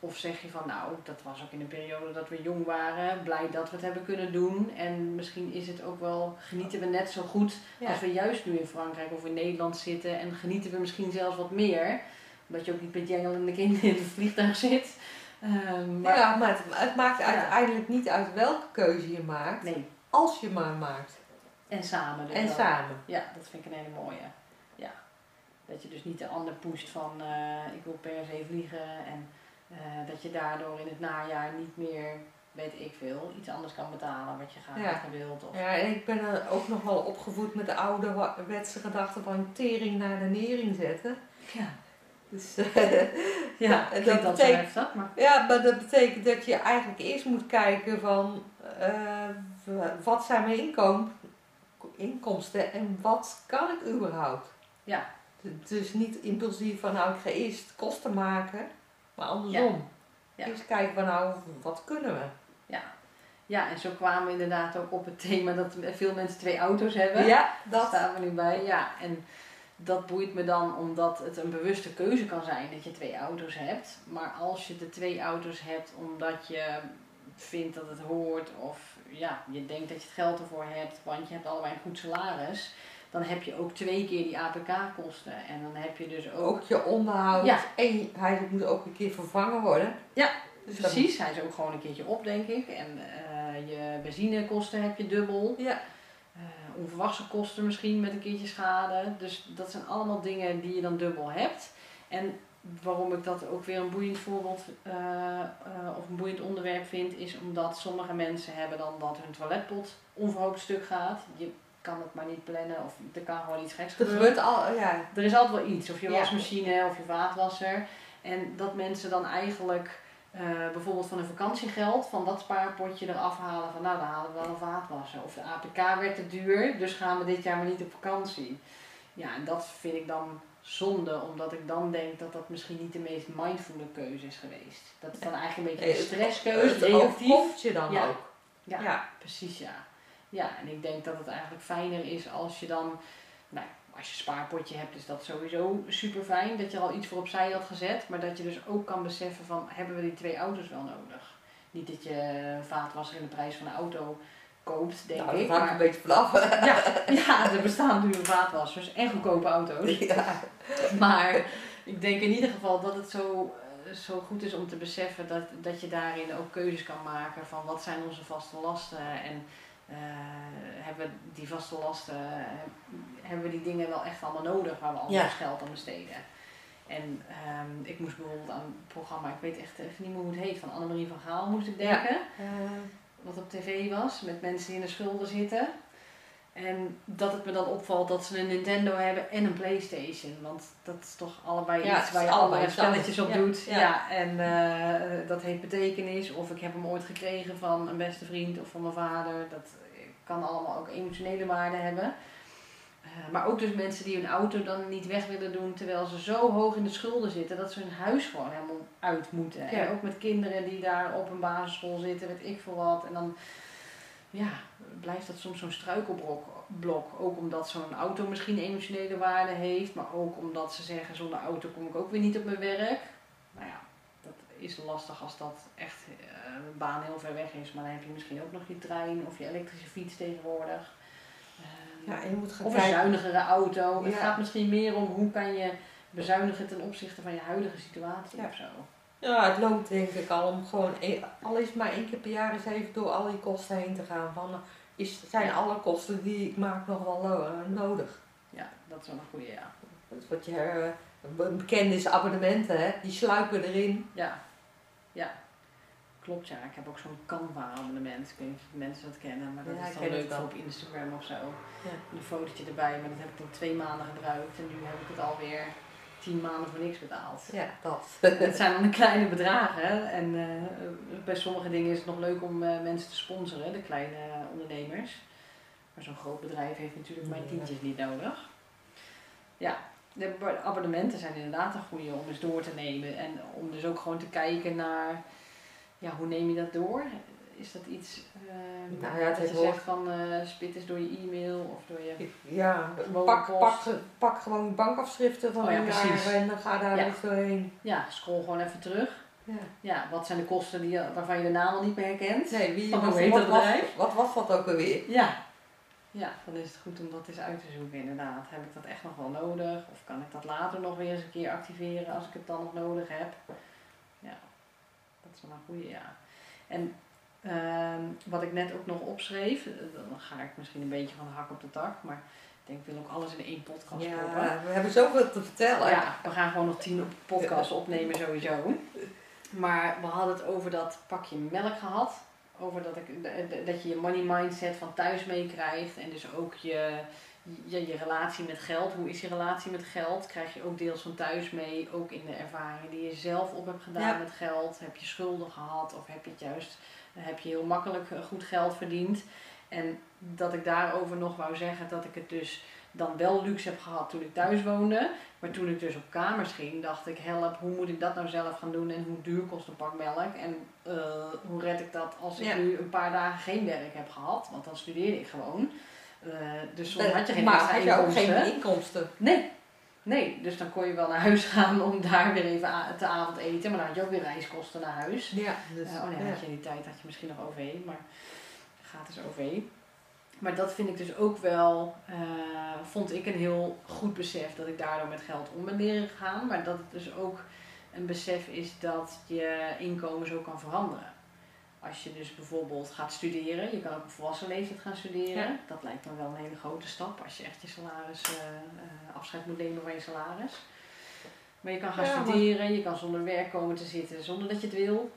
Of zeg je van nou, dat was ook in een periode dat we jong waren, blij dat we het hebben kunnen doen. En misschien is het ook wel, genieten we net zo goed Ja. als we juist nu in Frankrijk of in Nederland zitten. En genieten we misschien zelfs wat meer. Omdat je ook niet met jengelende kinderen in het vliegtuig zit. Ehm, maar ja, maar het, het maakt Ja. uiteindelijk niet uit welke keuze je maakt, nee, als je maar maakt. En samen. dus En dan. samen. Ja, dat vind ik een hele mooie. Ja. Dat je dus niet de ander pusht van eh, ik wil per se vliegen. En eh, dat je daardoor in het najaar niet meer, weet ik veel, iets anders kan betalen wat je graag Ja. gewild. Of, Ja, en ik ben ook nog wel opgevoed met de oude wetse gedachte van tering naar de nering zetten. ja. Dus, Ja, en ik dat dat betekent- heftig, maar ja, maar dat betekent dat je eigenlijk eerst moet kijken van eh, wat zijn mijn inkom, inkomsten en wat kan ik überhaupt. Ja. Dus niet impulsief van nou ik ga eerst kosten maken, maar andersom. Ja. Eerst kijken van nou wat kunnen we. Ja, en zo kwamen we inderdaad ook op het thema dat veel mensen twee auto's hebben. Ja, Daar dat. staan we nu bij. Ja, en dat boeit me dan omdat het een bewuste keuze kan zijn dat je twee auto's hebt. Maar als je de twee auto's hebt omdat je vindt dat het hoort of ja, je denkt dat je het geld ervoor hebt, want je hebt allebei een goed salaris, dan heb je ook twee keer die APK-kosten. En dan heb je dus ook. Ook je onderhoud. Ja. En hij moet ook een keer vervangen worden. Ja, Dus Precies, hij is ook gewoon een keertje op, denk ik. En eh, je benzinekosten heb je dubbel. Ja. Eh, onverwachte kosten misschien met een keertje schade. Dus dat zijn allemaal dingen die je dan dubbel hebt. En waarom ik dat ook weer een boeiend voorbeeld eh, eh, of een boeiend onderwerp vind, is omdat sommige mensen hebben dan dat hun toiletpot onverhoopt stuk gaat. Je kan het maar niet plannen of er kan gewoon iets geks gebeuren. gebeurt al, ja. Er is altijd wel iets, of je Ja. wasmachine of je vaatwasser. En dat mensen dan eigenlijk eh, bijvoorbeeld van hun vakantiegeld, van dat spaarpotje eraf halen van nou dan halen we wel een vaatwasser. Of de APK werd te duur, dus gaan we dit jaar maar niet op vakantie. Ja, en dat vind ik dan zonde, omdat ik dan denk dat dat misschien niet de meest mindfulle keuze is geweest. Dat is dan eigenlijk een beetje een stresskeuze, Het overkomt je dan Ja. ook. Ja, Ja. precies ja. Ja, en ik denk dat het eigenlijk fijner is als je dan, nou, als je een spaarpotje hebt is dat sowieso super fijn, dat je al iets voor opzij had gezet, maar dat je dus ook kan beseffen van, hebben we die twee auto's wel nodig? Niet dat je vaatwasser in de prijs van een auto koopt, denk Nou, dat ik. hangt een beetje vanaf. ja, ja, er bestaan dure vaatwassers en goedkope auto's. Ja. Maar ik denk in ieder geval dat het zo, eh, zo goed is om te beseffen dat, dat je daarin ook keuzes kan maken van wat zijn onze vaste lasten en eh, hebben we die vaste lasten, eh, hebben we die dingen wel echt allemaal nodig waar we al Ja. ons geld aan besteden. En ehm, ik moest bijvoorbeeld aan een programma, ik weet echt even niet meer hoe het heet, van Annemarie van Gaal moest ik Ja. denken Eh, wat op tv was, met mensen die in de schulden zitten. En dat het me dan opvalt dat ze een Nintendo hebben en een Playstation. Want dat is toch allebei Ja, iets waar je allebei spelletjes op doet. Ja, Ja, ja. en eh, dat heeft betekenis. Of ik heb hem ooit gekregen van een beste vriend of van mijn vader. Dat kan allemaal ook emotionele waarde hebben. Eh, maar ook dus mensen die hun auto dan niet weg willen doen terwijl ze zo hoog in de schulden zitten dat ze hun huis gewoon helemaal uit moeten. Ja. En ook met kinderen die daar op een basisschool zitten, weet ik veel wat. En dan ja, blijft dat soms zo'n struikelblok. Blok. Ook omdat zo'n auto misschien emotionele waarde heeft, maar ook omdat ze zeggen zonder auto kom ik ook weer niet op mijn werk. Nou ja, dat is lastig als dat echt eh, een baan heel ver weg is. Maar dan heb je misschien ook nog je trein of je elektrische fiets tegenwoordig. Ja, en je moet gaan of een kijken. zuinigere auto. Het gaat misschien meer om hoe kan je bezuinigen ten opzichte van je huidige situatie Ja. of zo. Ja, het loont denk ik al om gewoon, e- al is het maar één keer per jaar eens even door al die kosten heen te gaan. Van, is, zijn Ja. alle kosten die ik maak nog wel eh, nodig? Ja, dat is wel een goede, ja. Dat is wat je eh, bekend is abonnementen, hè? die sluipen erin. Ja, ja. Klopt ja, ik heb ook zo'n Canva abonnement. Ik weet niet of mensen dat kennen, maar dat Ja, is dan leuk voor op Instagram of zo. Ja. Een fotootje erbij, maar dat heb ik dan twee maanden gebruikt en nu heb ik het alweer tien maanden voor niks betaald. Ja, dat. Het zijn dan de kleine bedragen en eh, bij sommige dingen is het nog leuk om eh, mensen te sponsoren, de kleine ondernemers. Maar zo'n groot bedrijf heeft natuurlijk mijn tientjes niet nodig. Ja, de abonnementen zijn inderdaad een goede om eens door te nemen. En om dus ook gewoon te kijken naar, ja, hoe neem je dat door? Is dat iets eh, Nou ja, dat je zegt van eh, spit eens door je e-mail of door je... Ja, pak, pak, pak gewoon bankafschriften van Oh ja, een precies. jaar en dan ga daar Ja. eens doorheen. Ja, scroll gewoon even terug. Ja. Ja, wat zijn de kosten die, waarvan je de naam al niet meer herkent? Nee, wie, Van wat, hoe heet wat, dat bedrijf? wat was dat ook alweer? Ja. ja, dan is het goed om dat eens uit te zoeken inderdaad. Heb ik dat echt nog wel nodig? Of kan ik dat later nog weer eens een keer activeren als ik het dan nog nodig heb? Dat is wel een goede, ja. En ehm, wat ik net ook nog opschreef, eh, dan ga ik misschien een beetje van de hak op de tak, maar ik denk ik wil ook alles in één podcast proppen. Ja, we hebben zoveel te vertellen. Ja, we gaan gewoon nog tien podcasts opnemen sowieso. Maar we hadden het over dat pakje melk gehad. Over dat, ik, dat je je money mindset van thuis meekrijgt. En dus ook je, je, je relatie met geld. Hoe is je relatie met geld? Krijg je ook deels van thuis mee. Ook in de ervaringen die je zelf op hebt gedaan Ja. met geld. Heb je schulden gehad? Of heb je het juist heb je heel makkelijk eh, goed geld verdiend? En dat ik daarover nog wou zeggen dat ik het dus dan wel luxe heb gehad toen ik thuis woonde. Maar toen ik dus op kamers ging, dacht ik, help, hoe moet ik dat nou zelf gaan doen en hoe duur kost een pak melk? En eh, hoe red ik dat als ik Ja. nu een paar dagen geen werk heb gehad? Want dan studeerde ik gewoon. Eh, dus soms Eh, had je geen maar extra had je ook inkomsten. geen inkomsten. Nee. Nee, dus dan kon je wel naar huis gaan om daar weer even te avondeten. Maar dan had je ook weer reiskosten naar huis. Ja, dus, Eh, oh nee, ja. had je in die tijd had je misschien nog OV, maar gratis OV. Maar dat vind ik dus ook wel, vond ik een heel goed besef dat ik daardoor met geld om ben leren gaan. Maar dat het dus ook een besef is dat je inkomen zo kan veranderen. Als je dus bijvoorbeeld gaat studeren, je kan ook op volwassen leeftijd gaan studeren. Ja. Dat lijkt me wel een hele grote stap als je echt je salaris, eh, eh, afscheid moet nemen van je salaris. Maar je kan gaan Ja, maar- studeren, je kan zonder werk komen te zitten zonder dat je het wil.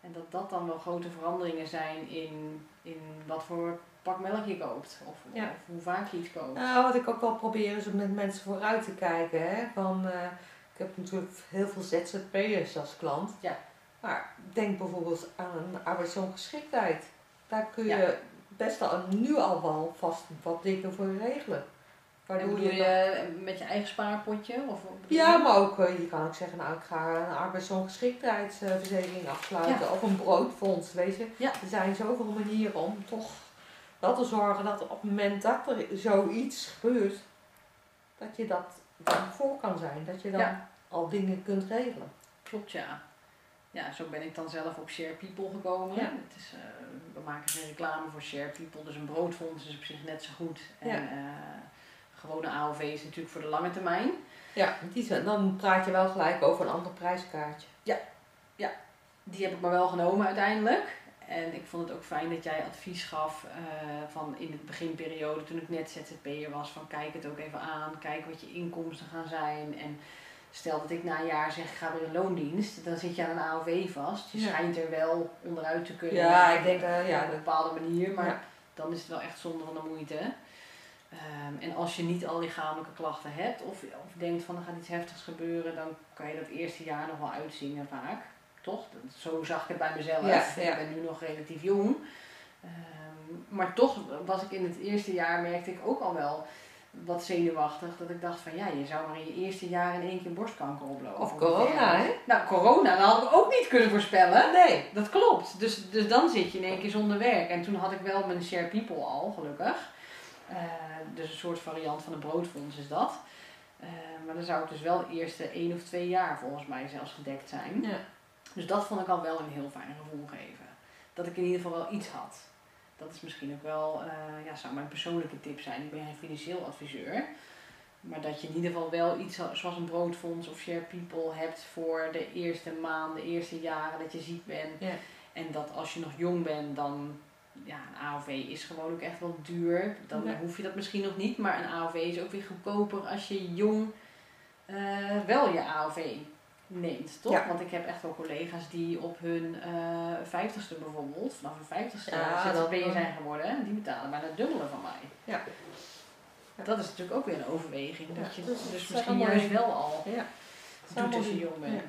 En dat dat dan wel grote veranderingen zijn in, in wat voor pak melk je koopt. Of, Ja. of hoe vaak je iets koopt. Nou, wat ik ook wel probeer is om met mensen vooruit te kijken. Hè? Van, eh, ik heb natuurlijk heel veel ZZP'ers als klant. Ja. Maar denk bijvoorbeeld aan arbeidsongeschiktheid. Daar kun je Ja. best al nu al wel vast wat dingen voor regelen. En Waardoor bedoel je je met je eigen spaarpotje? Of Ja, maar ook, eh, je kan ook zeggen, nou ik ga een arbeidsongeschiktheidsverzekering afsluiten Ja. of een broodfonds, weet je. Ja. Er zijn zoveel manieren om toch wel te zorgen dat op het moment dat er zoiets gebeurt, dat je dat dan voor kan zijn. Dat je dan Ja. al dingen kunt regelen. Klopt, ja. Ja, zo ben ik dan zelf op Share People gekomen. Ja. Het is, eh, we maken geen reclame voor Share People, dus een broodfonds is op zich net zo goed. En Ja. eh, gewone AOV is natuurlijk voor de lange termijn. Ja, die zijn, dan praat je wel gelijk over een ander prijskaartje. Die heb ik maar wel genomen uiteindelijk. En ik vond het ook fijn dat jij advies gaf eh, van in de beginperiode, toen ik net ZZP'er was, van kijk het ook even aan, kijk wat je inkomsten gaan zijn. En stel dat ik na een jaar zeg, ik ga weer in loondienst, dan zit je aan een AOV vast. Je Ja. schijnt er wel onderuit te kunnen. Ja, ik denk, eh, ja, op een bepaalde manier, maar Ja. dan is het wel echt zonde van de moeite. Ehm, en als je niet al lichamelijke klachten hebt of, of denkt van er gaat iets heftigs gebeuren, dan kan je dat eerste jaar nog wel uitzingen vaak. Toch? Dat- Zo zag ik het bij mezelf. Ja. Ik ben nu nog relatief jong. Ehm, maar toch was ik in het eerste jaar, merkte ik ook al wel wat zenuwachtig. Dat ik dacht van ja, je zou maar in je eerste jaar in één keer borstkanker oplopen. Of corona, hè? Nou, corona, dat had ik ook niet kunnen voorspellen. Nee. Dat klopt. Dus, dus dan zit je in één keer zonder werk. En toen had ik wel mijn Share People al, gelukkig. Eh, dus een soort variant van een broodfonds is dat. Eh, maar dan zou het dus wel de eerste één of twee jaar volgens mij zelfs gedekt zijn. Ja. Dus dat vond ik al wel een heel fijn gevoel geven. Dat ik in ieder geval wel iets had. Dat is misschien ook wel, eh, ja, zou mijn persoonlijke tip zijn. Ik ben geen financieel adviseur. Maar dat je in ieder geval wel iets zoals een broodfonds of share people hebt voor de eerste maanden, de eerste jaren dat je ziek bent. Ja. En dat als je nog jong bent, dan ja, een AOV is gewoon ook echt wel duur. Dan Ja. hoef je dat misschien nog niet, maar een AOV is ook weer goedkoper als je jong eh, wel je AOV neemt, toch? Ja. Want ik heb echt wel collega's die op hun eh vijftigste bijvoorbeeld, vanaf hun vijftigste Ja, ZZP'er zijn geworden, die betalen bijna het dubbele van mij. Ja. Ja. Dat is natuurlijk ook weer een overweging. Dat je dus dus, misschien juist wel al Ja. doet als je jong bent.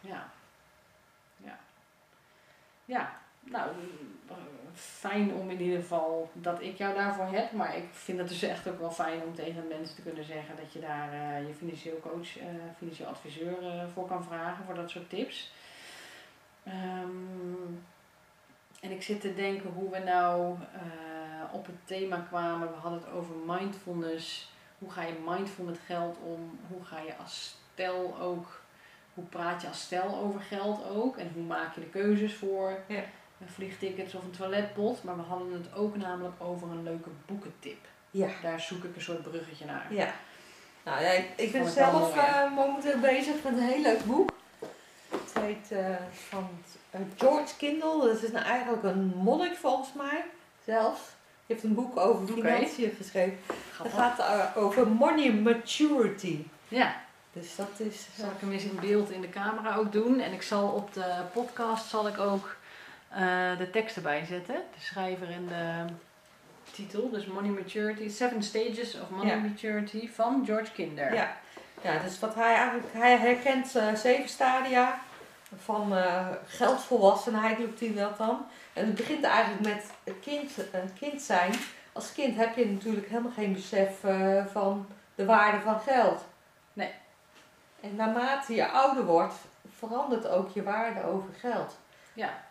Ja. Ja. Nou, fijn om in ieder geval dat ik jou daarvoor heb. Maar ik vind het dus echt ook wel fijn om tegen mensen te kunnen zeggen dat je daar eh, je financieel coach, eh, financieel adviseur eh, voor kan vragen voor dat soort tips. Ehm, en ik zit te denken hoe we nou op het thema kwamen. We hadden het over mindfulness. Hoe ga je mindful met geld om? Hoe ga je als stel ook hoe praat je als stel over geld ook? En hoe maak je de keuzes voor Ja. Een vliegtickets of een toiletpot? Maar we hadden het ook namelijk over een leuke boekentip. Ja. Daar zoek ik een soort bruggetje naar. Ja. Nou ja, ik, ik ben zelf eh, momenteel bezig met een heel leuk boek. Het heet eh, van George Kindle. Dat is nou eigenlijk een monnik volgens mij. Zelfs. Die heeft een boek over financiën geschreven. Het gaat eh, over money maturity. Ja, Dus dat is... zal ik hem eens in beeld in de camera ook doen. En ik zal op de podcast zal ik ook eh, de tekst erbij zetten. De schrijver en de titel. Dus Money Maturity. Seven Stages of Money Ja. Maturity van George Kinder. Ja, ja dus wat hij eigenlijk, hij herkent eh, zeven stadia van eh, geldvolwassenheid noemt hij dat dan. En het begint eigenlijk met een kind, een kind zijn. Als kind heb je natuurlijk helemaal geen besef van de waarde van geld. Nee. En naarmate je ouder wordt, verandert ook je waarde over geld. Ja.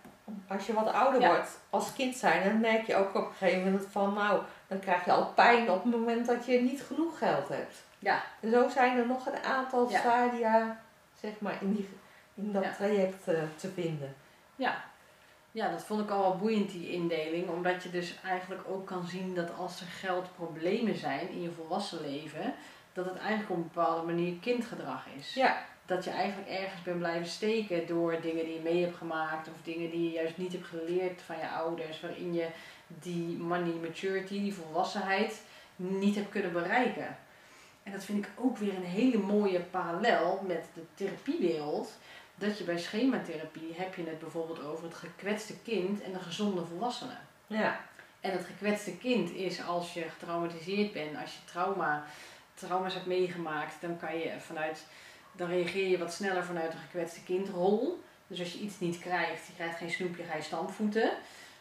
Als je wat ouder Ja. wordt als kind zijn, dan merk je ook op een gegeven moment van nou, dan krijg je al pijn op het moment dat je niet genoeg geld hebt. Ja. En zo zijn er nog een aantal Ja. stadia zeg maar, in, die, in dat Ja. traject eh, te vinden. Ja. ja, dat vond ik al wel boeiend, die indeling. Omdat je dus eigenlijk ook kan zien dat als er geldproblemen zijn in je volwassen leven, dat het eigenlijk op een bepaalde manier kindgedrag is. Ja, Dat je eigenlijk ergens bent blijven steken door dingen die je mee hebt gemaakt of dingen die je juist niet hebt geleerd van je ouders, waarin je die money maturity, die volwassenheid, niet hebt kunnen bereiken. En dat vind ik ook weer een hele mooie parallel met de therapiewereld. Dat je bij schematherapie heb je het bijvoorbeeld over het gekwetste kind en de gezonde volwassene. ja, En het gekwetste kind is als je getraumatiseerd bent, als je trauma, trauma's hebt meegemaakt, dan kan je vanuit, dan reageer je wat sneller vanuit de gekwetste kindrol. Dus als je iets niet krijgt, je krijgt geen snoepje, ga je stampvoeten.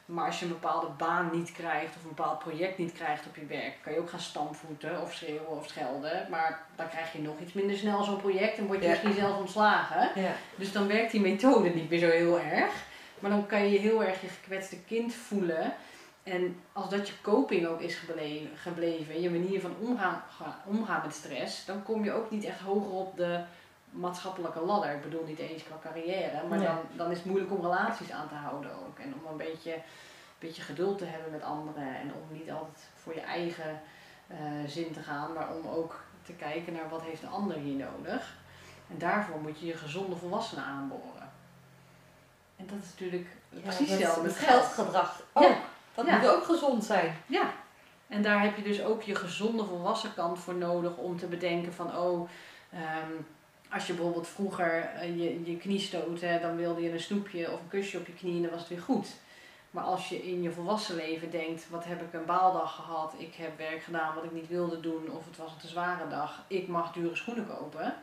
Maar als je een bepaalde baan niet krijgt of een bepaald project niet krijgt op je werk, kan je ook gaan stampvoeten of schreeuwen of schelden. Maar dan krijg je nog iets minder snel zo'n project en word je Ja. misschien zelfs ontslagen. ja, Dus dan werkt die methode niet meer zo heel erg. Maar dan kan je heel erg je gekwetste kind voelen. En als dat je coping ook is gebleven, gebleven je manier van omgaan, ga- omgaan met stress, dan kom je ook niet echt hoger op de maatschappelijke ladder. Ik bedoel niet eens qua carrière, maar Nee. dan, dan is het moeilijk om relaties aan te houden ook. En om een beetje, beetje geduld te hebben met anderen en om niet altijd voor je eigen eh, zin te gaan, maar om ook te kijken naar wat heeft de ander hier nodig. En daarvoor moet je je gezonde volwassenen aanboren. En dat is natuurlijk precies dat hetzelfde met geld. geldgedrag. Ja. Oh, dat Ja. moet ook gezond zijn. Ja, en daar heb je dus ook je gezonde volwassen kant voor nodig om te bedenken van oh, ehm, als je bijvoorbeeld vroeger eh, je, je knie stootte, dan wilde je een snoepje of een kusje op je knie en dan was het weer goed. Maar als je in je volwassen leven denkt, wat heb ik een baaldag gehad, ik heb werk gedaan wat ik niet wilde doen of het was een te zware dag, ik mag dure schoenen kopen.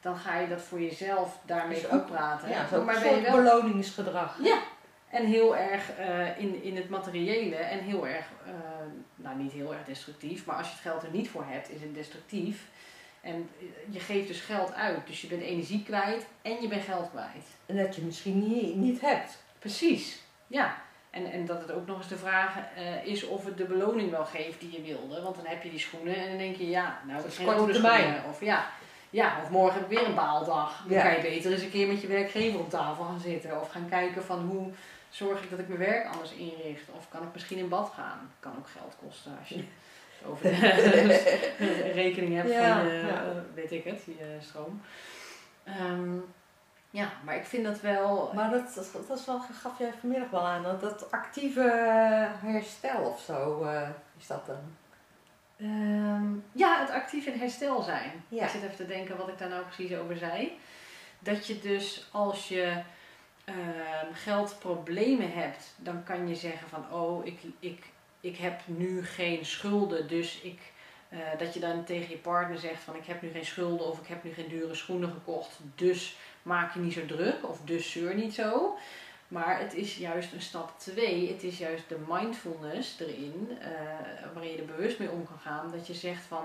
Dan ga je dat voor jezelf daarmee Dus ook- praten. Ja, zo maar een ben je soort wel beloningsgedrag. ja, en heel erg eh, in, in het materiële en heel erg, eh, nou niet heel erg destructief, maar als je het geld er niet voor hebt, is het destructief. En je geeft dus geld uit, dus je bent energie kwijt en je bent geld kwijt. En dat je misschien niet, niet hebt. Precies, ja. En, en dat het ook nog eens de vraag eh, is of het de beloning wel geeft die je wilde. Want dan heb je die schoenen en dan denk je, ja, nou Dat is korte termijn. Of ja, ja, of morgen heb ik weer een baaldag. Dan Ja. kan je beter eens een keer met je werkgever op tafel gaan zitten. Of gaan kijken van hoe zorg ik dat ik mijn werk anders inricht. Of kan ik misschien in bad gaan. Kan ook geld kosten als je over de rekening hebt Ja, van je, ja. eh, weet ik het, je stroom. Ehm, ja, maar ik vind dat wel... Maar dat, dat, dat is wel, gaf jij vanmiddag wel aan, dat, dat actieve herstel of zo eh, is dat dan. Ehm, ja, het actief in herstel zijn. Ja. Ik zit even te denken wat ik daar nou precies over zei. Dat je dus als je ehm, geldproblemen hebt, dan kan je zeggen van oh, ik, ik, ik heb nu geen schulden, dus ik. eh, dat je dan tegen je partner zegt van ik heb nu geen schulden of ik heb nu geen dure schoenen gekocht, dus maak je niet zo druk of dus zeur niet zo. Maar het is juist een stap 2. Het is juist de mindfulness erin, eh, waarin je er bewust mee om kan gaan. Dat je zegt van,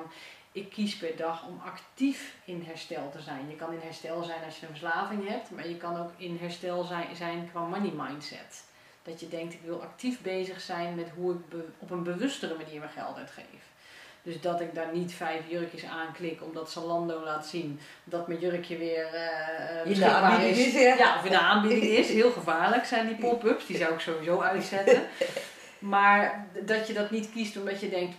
ik kies per dag om actief in herstel te zijn. Je kan in herstel zijn als je een verslaving hebt, maar je kan ook in herstel zijn, zijn qua money mindset. Dat je denkt, ik wil actief bezig zijn met hoe ik op een bewustere manier mijn geld uitgeef. Dus dat ik daar niet vijf jurkjes aanklik omdat Zalando laat zien dat mijn jurkje weer de beschikbaar aanbieding is. is, ja. Ja, of in de aanbieding is. Heel gevaarlijk zijn die pop-ups. Die zou ik sowieso uitzetten. Maar dat je dat niet kiest omdat je denkt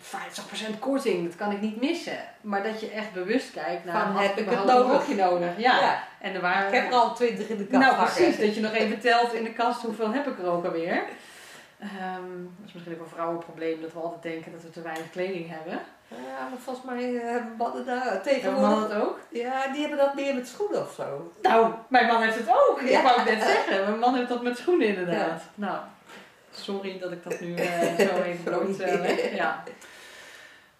50% korting, dat kan ik niet missen. Maar dat je echt bewust kijkt naar had heb ik het een nodig? nodig. Ja. Ja. En er waren... Ik heb er al twintig in de kast nou precies, dat je nog even telt in de kast hoeveel heb ik er ook alweer. Ehm, dat is misschien ook een vrouwenprobleem dat we altijd denken dat we te weinig kleding hebben. Ja, maar volgens mij hebben mannen daar tegenwoordig... mannen dat ook? Ja, die hebben dat meer met schoenen of zo. Nou, mijn man heeft het ook. Ja. Ik wou het net zeggen. Mijn man heeft dat met schoenen inderdaad. Nou, sorry dat ik dat nu eh, zo even Sorry. bloot eh, leg. Ja.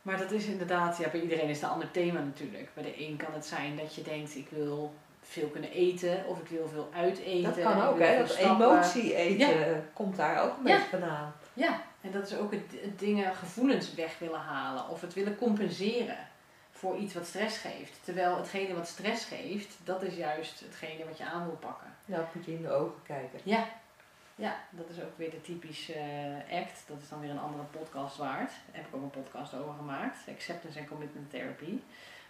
Maar dat is inderdaad, ja, bij iedereen is het een ander thema natuurlijk. Bij de een kan het zijn dat je denkt, ik wil veel kunnen eten of ik wil veel uiteten. Dat kan ook, hè. Dat emotie eten komt daar ook een Ja. beetje vandaan. Ja, en dat is ook het, het dingen, gevoelens weg willen halen of het willen compenseren voor iets wat stress geeft. Terwijl hetgene wat stress geeft, dat is juist hetgene wat je aan wil pakken. Nou, moet je in de ogen kijken. Ja, ja dat is ook weer de typische eh, act. Dat is dan weer een andere podcast waard. Daar heb ik ook een podcast over gemaakt. Acceptance and Commitment Therapy.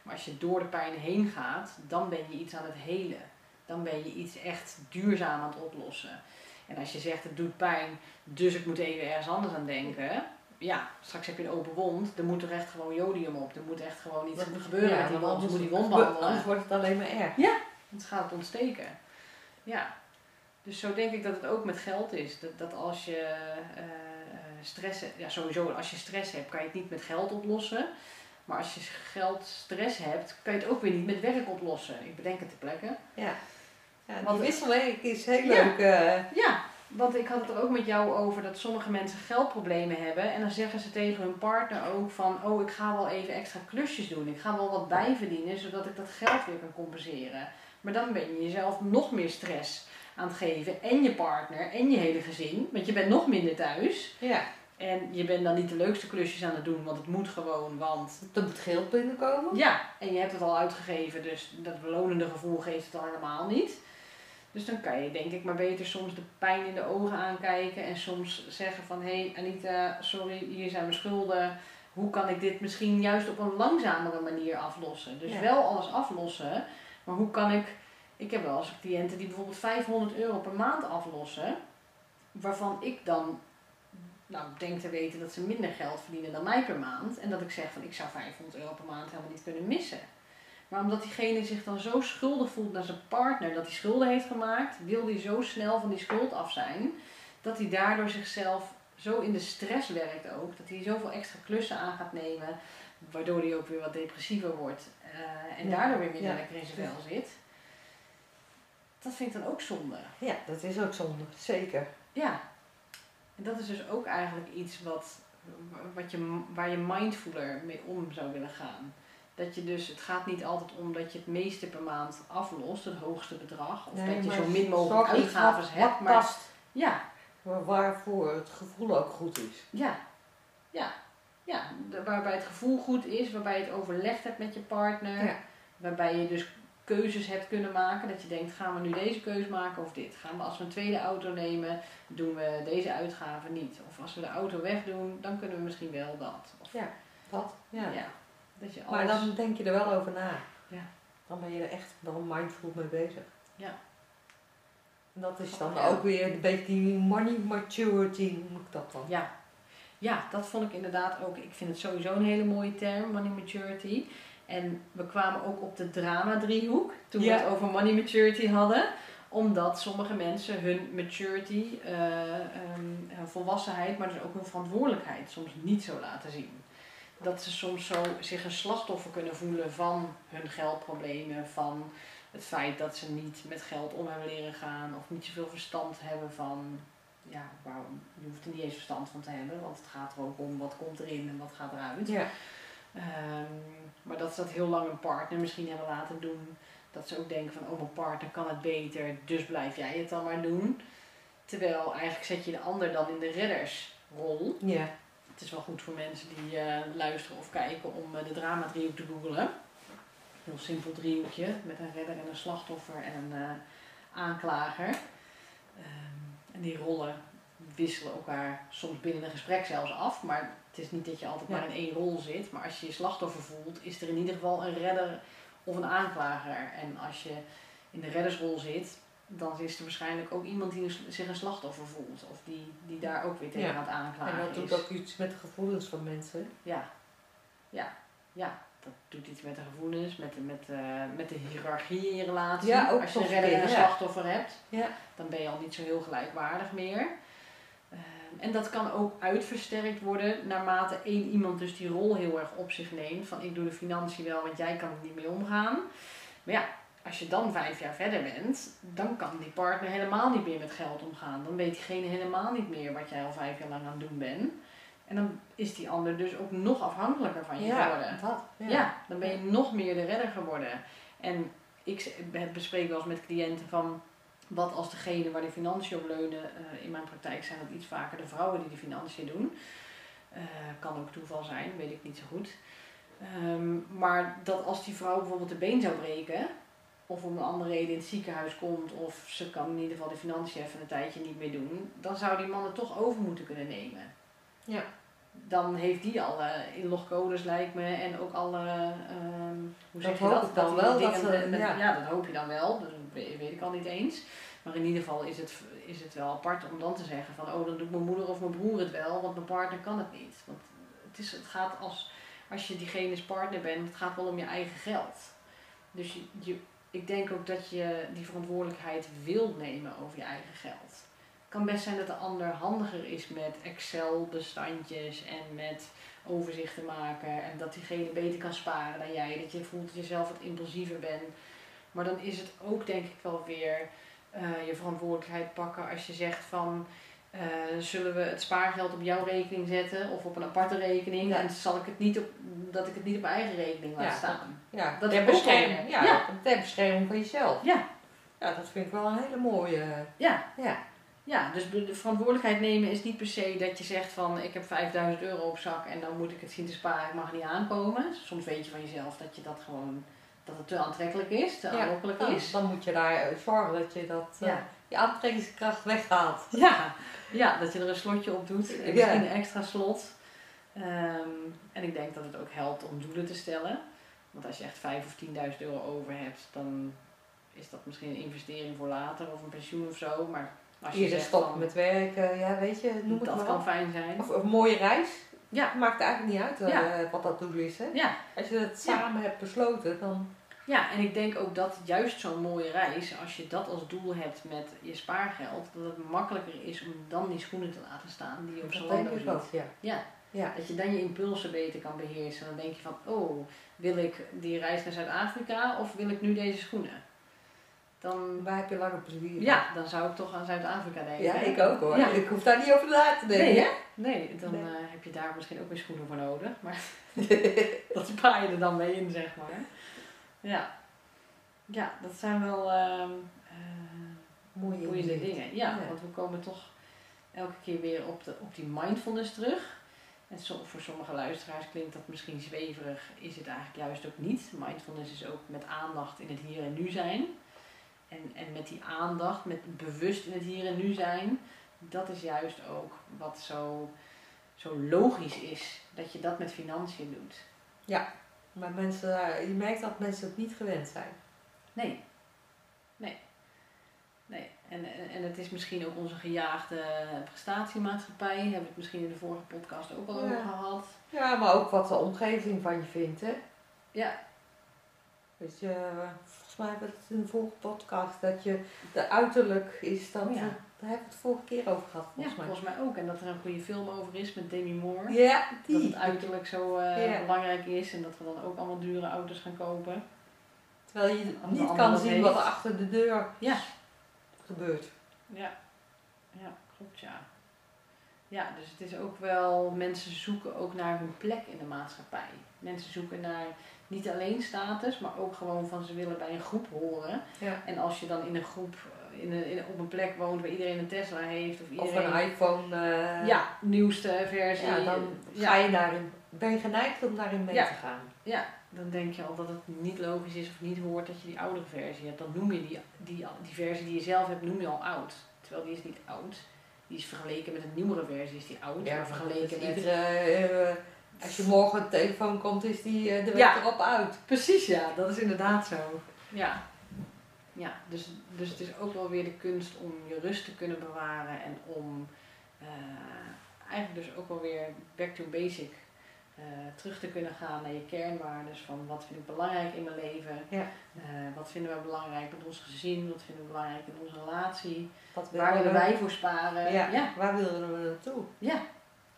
Maar als je door de pijn heen gaat, dan ben je iets aan het helen. Dan ben je iets echt duurzaam aan het oplossen. En als je zegt het doet pijn, dus ik moet even ergens anders aan denken. Ja, straks heb je een open wond. Er moet er echt gewoon jodium op. Er moet echt gewoon iets gebeuren ja, met die wond. Moet die wond Anders behandelen. wordt het alleen maar erg. Het gaat het ontsteken. Ja. Dus zo denk ik dat het ook met geld is. Dat, dat als je eh, stress hebt, ja sowieso als je stress hebt, kan je het niet met geld oplossen. Maar als je geld stress hebt, kan je het ook weer niet met werk oplossen. Ik bedenk het ter plekke. Ja. ja die Want- wisselwerking is heel Ja. leuk. eh. Ja, want ik had het er ook met jou over dat sommige mensen geldproblemen hebben. En dan zeggen ze tegen hun partner ook van, oh ik ga wel even extra klusjes doen. Ik ga wel wat bijverdienen, zodat ik dat geld weer kan compenseren. Maar dan ben je jezelf nog meer stress aan het geven. En je partner en je hele gezin. Want je bent nog minder thuis. ja. En je bent dan niet de leukste klusjes aan het doen, want het moet gewoon. Want Er moet geld binnenkomen. ja, en je hebt het al uitgegeven, dus dat belonende gevoel geeft het al helemaal niet. Dus dan kan je denk ik maar beter soms de pijn in de ogen aankijken en soms zeggen van hé hey Anita, sorry, hier zijn mijn schulden. Hoe kan ik dit misschien juist op een langzamere manier aflossen? Dus Ja. wel alles aflossen, Maar hoe kan ik, ik heb wel eens cliënten die bijvoorbeeld 500 euro per maand aflossen, waarvan ik dan nou, denk te weten dat ze minder geld verdienen dan mij per maand. En dat ik zeg van ik zou 500 euro per maand helemaal niet kunnen missen. Maar omdat diegene zich dan zo schuldig voelt naar zijn partner, dat hij schulden heeft gemaakt, wil hij zo snel van die schuld af zijn, dat hij daardoor zichzelf zo in de stress werkt ook, dat hij zoveel extra klussen aan gaat nemen, waardoor hij ook weer wat depressiever wordt eh, en daardoor weer minder lekker in zijn vel zit. Dat vind ik dan ook zonde. Ja, dat is ook zonde, zeker. Ja, en dat is dus ook eigenlijk iets wat, wat je, waar je mindfuler mee om zou willen gaan. Dat je dus, het gaat niet altijd om dat je het meeste per maand aflost, het hoogste bedrag. Of dat je zo min mogelijk uitgaven hebt. Maar, past. Ja. Waarvoor het gevoel ook goed is. Ja. Ja. Ja, waarbij het gevoel goed is, waarbij je het overlegd hebt met je partner. Ja. Waarbij je dus keuzes hebt kunnen maken. Dat je denkt, gaan we nu deze keuze maken of dit? Gaan we als we een tweede auto nemen, doen we deze uitgave niet? Of als we de auto wegdoen, dan kunnen we misschien wel dat. Of, ja, dat. Ja. ja dat je Maar dan denk je er wel over na. Ja. Dan ben je er echt wel mindful mee bezig. Ja. En dat is dan ook weer een beetje die money maturity, noem ik dat dan. Ja. Ja, dat vond ik inderdaad ook. Ik vind het sowieso een hele mooie term, money maturity. En we kwamen ook op de drama-driehoek toen we het over money maturity hadden. Omdat sommige mensen hun maturity, uh, um, volwassenheid, maar dus ook hun verantwoordelijkheid soms niet zo laten zien. Dat ze soms zo zich een slachtoffer kunnen voelen van hun geldproblemen, van het feit dat ze niet met geld om hebben leren gaan of niet zoveel verstand hebben van, ja, waarom, je hoeft er niet eens verstand van te hebben, want het gaat er ook om wat komt erin en wat gaat eruit. Ja. Um, maar dat ze dat heel lang een partner misschien hebben laten doen. Dat ze ook denken van, oh mijn partner kan het beter, dus blijf jij het dan maar doen. Terwijl eigenlijk zet je de ander dan in de reddersrol. Ja. Het is wel goed voor mensen die uh, luisteren of kijken om uh, de drama driehoek te googelen. Heel simpel driehoekje met een redder en een slachtoffer en een uh, aanklager. Um, en die rollen wisselen elkaar soms binnen een gesprek zelfs af, maar het is niet dat je altijd maar in één rol zit, maar als je je slachtoffer voelt, is er in ieder geval een redder of een aanklager. En als je in de reddersrol zit, dan is er waarschijnlijk ook iemand die zich een slachtoffer voelt. Of die, die daar ook weer tegen ja. het aanklagen. En dat doet ook iets met de gevoelens van mensen. Ja, ja, ja. Dat doet iets met de gevoelens, met de, met, met de hiërarchie in je relatie. Ja, ook Als je een redder en een slachtoffer hebt, ja. dan ben je al niet zo heel gelijkwaardig meer. En dat kan ook uitversterkt worden naarmate één iemand dus die rol heel erg op zich neemt. Van ik doe de financiën wel, want jij kan er niet mee omgaan. Maar ja, als je dan vijf jaar verder bent, dan kan die partner helemaal niet meer met geld omgaan. Dan weet diegene helemaal niet meer wat jij al vijf jaar lang aan het doen bent. En dan is die ander dus ook nog afhankelijker van je ja, geworden. Dat, ja. ja, dan ben je nog meer de redder geworden. En ik bespreek wel eens met cliënten van wat als degene waar de financiën op leunen, uh, in mijn praktijk zijn dat iets vaker de vrouwen die de financiën doen. Uh, kan ook toeval zijn, weet ik niet zo goed. Um, maar dat als die vrouw bijvoorbeeld de been zou breken, of om een andere reden in het ziekenhuis komt, of ze kan in ieder geval de financiën even een tijdje niet meer doen, dan zou die man het toch over moeten kunnen nemen. Ja. Dan heeft die alle inlogcodes, lijkt me, en ook alle. Um, hoe zeg dat je dat? dan wel. Dat, ja. ja. dat hoop je dan wel. Dat weet ik al niet eens. Maar in ieder geval is het, is het wel apart om dan te zeggen van oh dan doet mijn moeder of mijn broer het wel, want mijn partner kan het niet. Want het, is, het gaat als, als je diegene's partner bent, het gaat wel om je eigen geld. Dus je, ik denk ook dat je die verantwoordelijkheid wilt nemen over je eigen geld. Het kan best zijn dat de ander handiger is met Excel-bestandjes en met overzichten maken. En dat diegene beter kan sparen dan jij. Dat je voelt dat je zelf wat impulsiever bent. Maar dan is het ook denk ik wel weer uh, je verantwoordelijkheid pakken als je zegt van uh, zullen we het spaargeld op jouw rekening zetten of op een aparte rekening en zal ik het niet op dat ik het niet op mijn eigen rekening laat staan. Ja, dat ter bescherming. Ja, ja. ter bescherming van jezelf. Ja. Ja, dat vind ik wel een hele mooie. Ja. Ja. Ja, dus de verantwoordelijkheid nemen is niet per se dat je zegt van ik heb 5000 euro op zak en dan moet ik het zien te sparen, ik mag niet aankomen. Soms weet je van jezelf dat je dat gewoon dat het te aantrekkelijk is, te aanlokkelijk is. Dan moet je daar zorgen dat je dat, uh, je aantrekkingskracht weghaalt. Ja. ja, dat je er een slotje op doet, en misschien een extra slot. Um, en ik denk dat het ook helpt om doelen te stellen. Want als je echt 5 of 10.000 euro over hebt, dan is dat misschien een investering voor later of een pensioen of zo. Maar als je Eerder zegt stoppen met werken, ja weet je, noem het dat maar kan op. fijn zijn. Of, een mooie reis. Ja. Maakt eigenlijk niet uit eh, Ja. wat dat doel is. Hè? Ja, Als je het samen hebt besloten, dan Ja, en ik denk ook dat juist zo'n mooie reis, als je dat als doel hebt met je spaargeld, dat het makkelijker is om dan die schoenen te laten staan die je op Zalando ziet. ook. Ja. Ja, Ja. dat je dan je impulsen beter kan beheersen. Dan denk je van, oh, wil ik die reis naar Zuid-Afrika of wil ik nu deze schoenen? Dan, Waar heb je langer plezier ja, dan zou ik toch aan Zuid-Afrika denken. Ja, ik ook hoor. Ja. Ik hoef daar niet over na te denken. Nee, hè? Nee, dan Nee. eh, heb je daar misschien ook weer schoenen voor nodig. Maar dat spaar je er dan mee in, zeg maar. Ja, ja dat zijn wel eh, Mooie dingen. Ja, Ja. want we komen toch elke keer weer op, de, op die mindfulness terug. En voor sommige luisteraars klinkt dat misschien zweverig, is het eigenlijk juist ook niet. Mindfulness is ook met aandacht in het hier en nu zijn. En, en met die aandacht, met bewust in het hier en nu zijn, dat is juist ook wat zo, zo logisch is. Dat je dat met financiën doet. Maar mensen, eh, je merkt dat mensen het niet gewend zijn. Nee. Nee. Nee. En, en, en het is misschien ook onze gejaagde prestatiemaatschappij. Hebben we het misschien in de vorige podcast ook al Ja. over gehad. Ja, maar ook wat de omgeving van je vindt. Hè? Ja. Weet je, eh, volgens mij hebben we het in de vorige podcast dat je de uiterlijk is dat. Oh ja. Daar hebben we het vorige keer over gehad, Ja, volgens mij. volgens mij ook. En dat er een goede film over is met Demi Moore. Ja, Dat die. het uiterlijk zo eh, Ja. belangrijk is en dat we dan ook allemaal dure auto's gaan kopen. Terwijl je niet kan dat zien wat er achter de deur Ja. gebeurt. Ja, ja klopt ja. Ja, dus het is ook wel, mensen zoeken ook naar hun plek in de maatschappij. Mensen zoeken naar niet alleen status, maar ook gewoon van ze willen bij een groep horen. Ja. En als je dan in een groep, in een, in, op een plek woont waar iedereen een Tesla heeft of Of iedereen... een iPhone. eh, ja, nieuwste versie. ja, dan ga je daarin, ben je geneigd om daarin mee te gaan. Ja, dan denk je al dat het niet logisch is of niet hoort dat je die oudere versie hebt. Dan noem je die, die, die versie die je zelf hebt, noem je al oud. Terwijl die is niet oud. Die is vergeleken met een nieuwere versie, is die oud. Ja, maar vergeleken met... iedere, eh, als je morgen een telefoon komt, is die eh, de Ja. erop uit. Precies, ja, dat is inderdaad zo. Ja, ja dus, dus het is ook wel weer de kunst om je rust te kunnen bewaren en om eh, eigenlijk dus ook wel weer back to basic eh, terug te kunnen gaan naar je kernwaarden. Van wat vind ik belangrijk in mijn leven? Ja. Eh, wat vinden we belangrijk met ons gezin? Wat vinden we belangrijk in onze relatie? Wat Waar willen wij voor sparen? Ja, ja. waar willen we naartoe? Ja.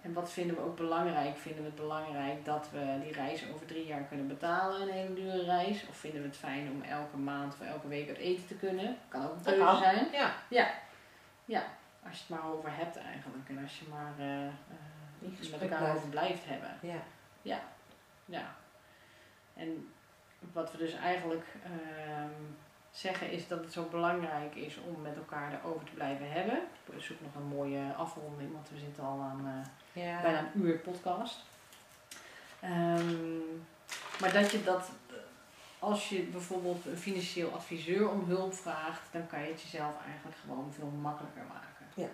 En wat vinden we ook belangrijk? Vinden we het belangrijk dat we die reis over drie jaar kunnen betalen, een hele dure reis? Of vinden we het fijn om elke maand of elke week uit eten te kunnen? Kan ook een keuze zijn. Ja. Ja, als je het maar over hebt eigenlijk. En als je maar eh, In met elkaar blijft. over blijft hebben. Ja. Ja. En wat we dus eigenlijk ehm, zeggen is dat het zo belangrijk is om met elkaar erover te blijven hebben. Ik zoek nog een mooie afronding, want we zitten al aan eh, Ja. bijna een uur podcast. Ehm, maar dat je dat, als je bijvoorbeeld een financieel adviseur om hulp vraagt, dan kan je het jezelf eigenlijk gewoon veel makkelijker maken. Ja.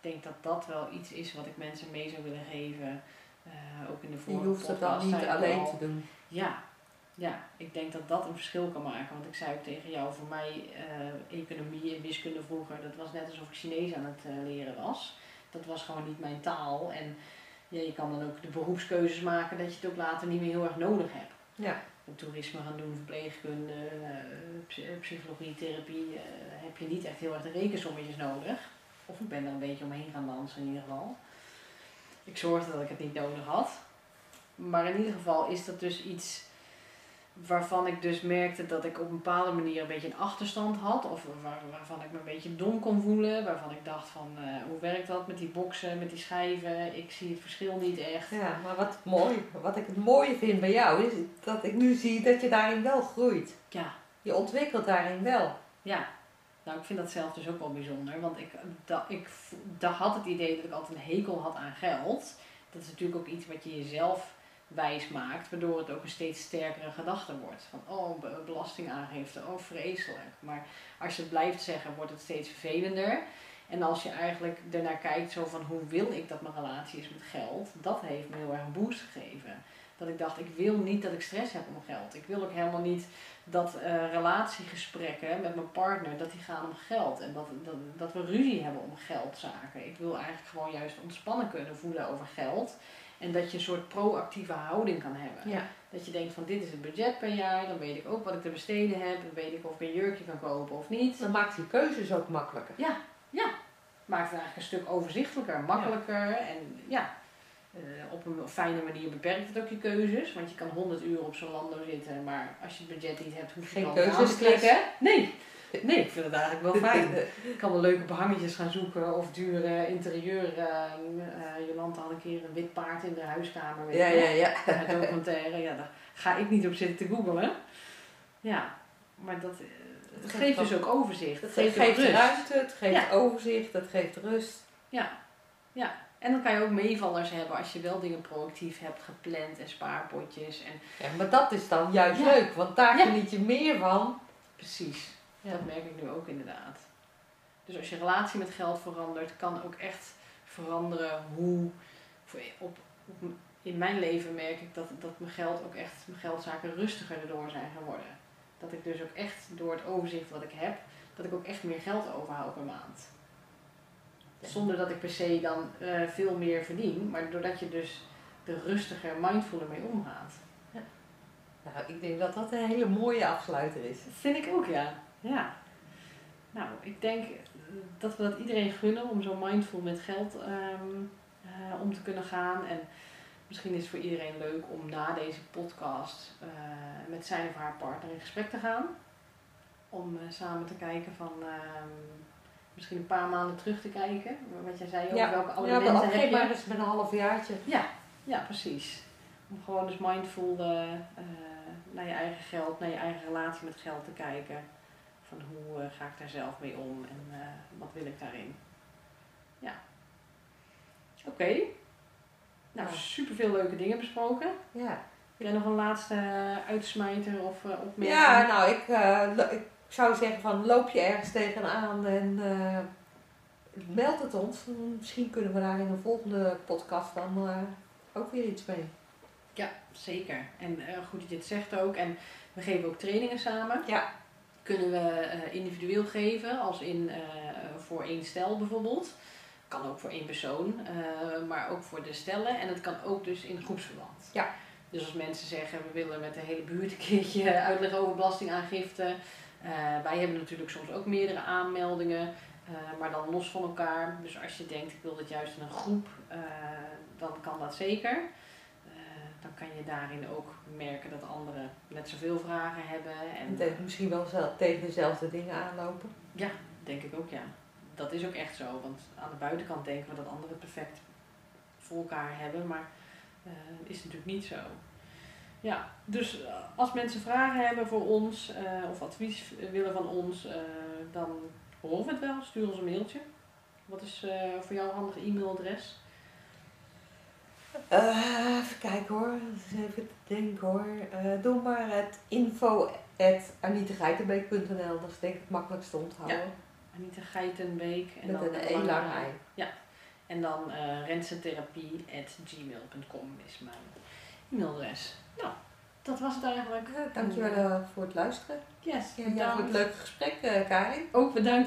Ik denk dat dat wel iets is wat ik mensen mee zou willen geven. eh, ook in de Je vorige hoeft het dan podcast niet alleen al. te doen. Ja, ja, ik denk dat dat een verschil kan maken. Want ik zei ook tegen jou, voor mij eh, economie en wiskunde vroeger, dat was net alsof ik Chinees aan het eh, leren was. Dat was gewoon niet mijn taal. En ja, je kan dan ook de beroepskeuzes maken dat je het ook later niet meer heel erg nodig hebt. Ja. Toerisme gaan doen, verpleegkunde, eh, psy- psychologie, therapie, heb je niet echt heel erg de rekensommetjes nodig. Of ik ben er een beetje omheen gaan dansen in ieder geval. Ik zorgde dat ik het niet nodig had. Maar in ieder geval is dat dus iets waarvan ik dus merkte dat ik op een bepaalde manier een beetje een achterstand had. Of waar, waarvan ik me een beetje dom kon voelen. Waarvan ik dacht van, eh, hoe werkt dat met die boksen, met die schijven? Ik zie het verschil niet echt. ja, maar wat, mooi, wat ik het mooie vind bij jou is dat ik nu zie dat je daarin wel groeit. Ja, Je ontwikkelt daarin wel. Ja, nou ik vind dat zelf dus ook wel bijzonder. Want ik, da, ik da, had het idee dat ik altijd een hekel had aan geld. Dat is natuurlijk ook iets wat je jezelf wijs maakt. Waardoor het ook een steeds sterkere gedachte wordt. Van oh, be- belastingaangifte, oh vreselijk. Maar als je het blijft zeggen, wordt het steeds vervelender. En als je eigenlijk ernaar kijkt zo van hoe wil ik dat mijn relatie is met geld. Dat heeft me heel erg een boost gegeven. Dat ik dacht, ik wil niet dat ik stress heb om geld. Ik wil ook helemaal niet dat uh, relatiegesprekken met mijn partner, dat die gaan om geld. En dat, dat we ruzie hebben om geldzaken. Ik wil eigenlijk gewoon juist ontspannen kunnen voelen over geld. En dat je een soort proactieve houding kan hebben. Ja. Dat je denkt van dit is het budget per jaar, dan weet ik ook wat ik te besteden heb. Dan weet ik of ik een jurkje kan kopen of niet. Dan maakt die keuzes ook makkelijker. Ja, ja. Maakt het eigenlijk een stuk overzichtelijker, makkelijker. En ja, uh, op een fijne manier beperkt het ook je keuzes. Want je kan 100 uur op zo'n lando zitten, maar als je het budget niet hebt, hoef je Geen dan keuzes te klikken. Nee. Nee, ik vind het eigenlijk wel fijn. Ik kan wel leuke behangetjes gaan zoeken of dure interieur. Uh, uh, Jolanta had een keer een wit paard in de huiskamer. Weet Ja, ja, ja. Een documentaire, ja, daar ga ik niet op zitten te googelen. Ja, maar dat, eh, het geeft geeft dus ook overzicht. Het geeft, geeft, rust. ruimte, het geeft Ja. overzicht, het geeft rust. Ja, ja. En dan kan je ook meevallers hebben als je wel dingen proactief hebt gepland en spaarpotjes. En Ja, maar dat is dan juist Ja. leuk, want daar Ja. geniet je meer van. precies, Ja. dat merk ik nu ook inderdaad. Dus als je relatie met geld verandert, kan ook echt veranderen hoe. Op, op, in mijn leven merk ik dat, dat mijn geld ook echt, mijn geldzaken rustiger erdoor zijn geworden. Dat ik dus ook echt door het overzicht wat ik heb, dat ik ook echt meer geld overhoud per maand. Ja. Zonder dat ik per se dan eh, veel meer verdien, maar doordat je dus er rustiger, mindfuler mee omgaat. Nou, ik denk dat dat een hele mooie afsluiter is. Dat vind ik ook, ja. Ja. Nou, ik denk dat we dat iedereen gunnen om zo mindful met geld ehm, eh, om te kunnen gaan. En misschien is het voor iedereen leuk om na deze podcast eh, met zijn of haar partner in gesprek te gaan. Om eh, samen te kijken van ehm, misschien een paar maanden terug te kijken. Wat jij zei, over welke ja, maar abonnementen heb je. maar eens met een halfjaartje. Ja, ja, precies. Om gewoon dus mindful naar je eigen geld, naar je eigen relatie met geld te kijken. Van hoe eh, ga ik daar zelf mee om en eh, wat wil ik daarin. Ja. Oké. Nou, Ja. superveel leuke dingen besproken. Ja, Heb jij nog een laatste uitsmijter of eh, opmerking? ja nou, ik, ik zou zeggen van loop je ergens tegenaan en meld het ons. Misschien kunnen we daar in een volgende podcast dan ook weer iets mee. Ja, zeker. En goed dat je het zegt ook. En we geven ook trainingen samen. Ja. Kunnen we eh, individueel geven, als in eh, voor één stel bijvoorbeeld. Kan ook voor één persoon, eh, maar ook voor de stellen. En het kan ook dus in groepsverband. Ja. Dus als mensen zeggen, we willen met de hele buurt een keertje uitleg over belastingaangifte. Wij hebben natuurlijk soms ook meerdere aanmeldingen, maar dan los van elkaar. Dus als je denkt, ik wil dit juist in een groep, dan kan dat zeker. Dan kan je daarin ook merken dat anderen net zoveel vragen hebben. En, te- misschien wel zelf tegen dezelfde dingen aanlopen. ja, denk ik ook ja. Dat is ook echt zo, want aan de buitenkant denken we dat anderen het perfect voor elkaar hebben, maar eh is natuurlijk niet zo. Ja, dus eh, als mensen vragen hebben voor ons eh, of advies willen van ons, dan horen we het wel. Stuur ons een mailtje. Wat is voor jou een handig e-mailadres? Eh, even kijken hoor, even denken hoor. Eh, doe maar het info at dat is denk ik het makkelijkste onthouden. Anita Geitenbeek. En Met dan een E lang ei. En dan uh, rensentherapie.gmail.com is mijn e-mailadres. Nou, dat was het eigenlijk. Eh, dankjewel eh, voor het luisteren. Yes, Ja, ja, voor bedankt. het leuke gesprek, eh Karin. Ook bedankt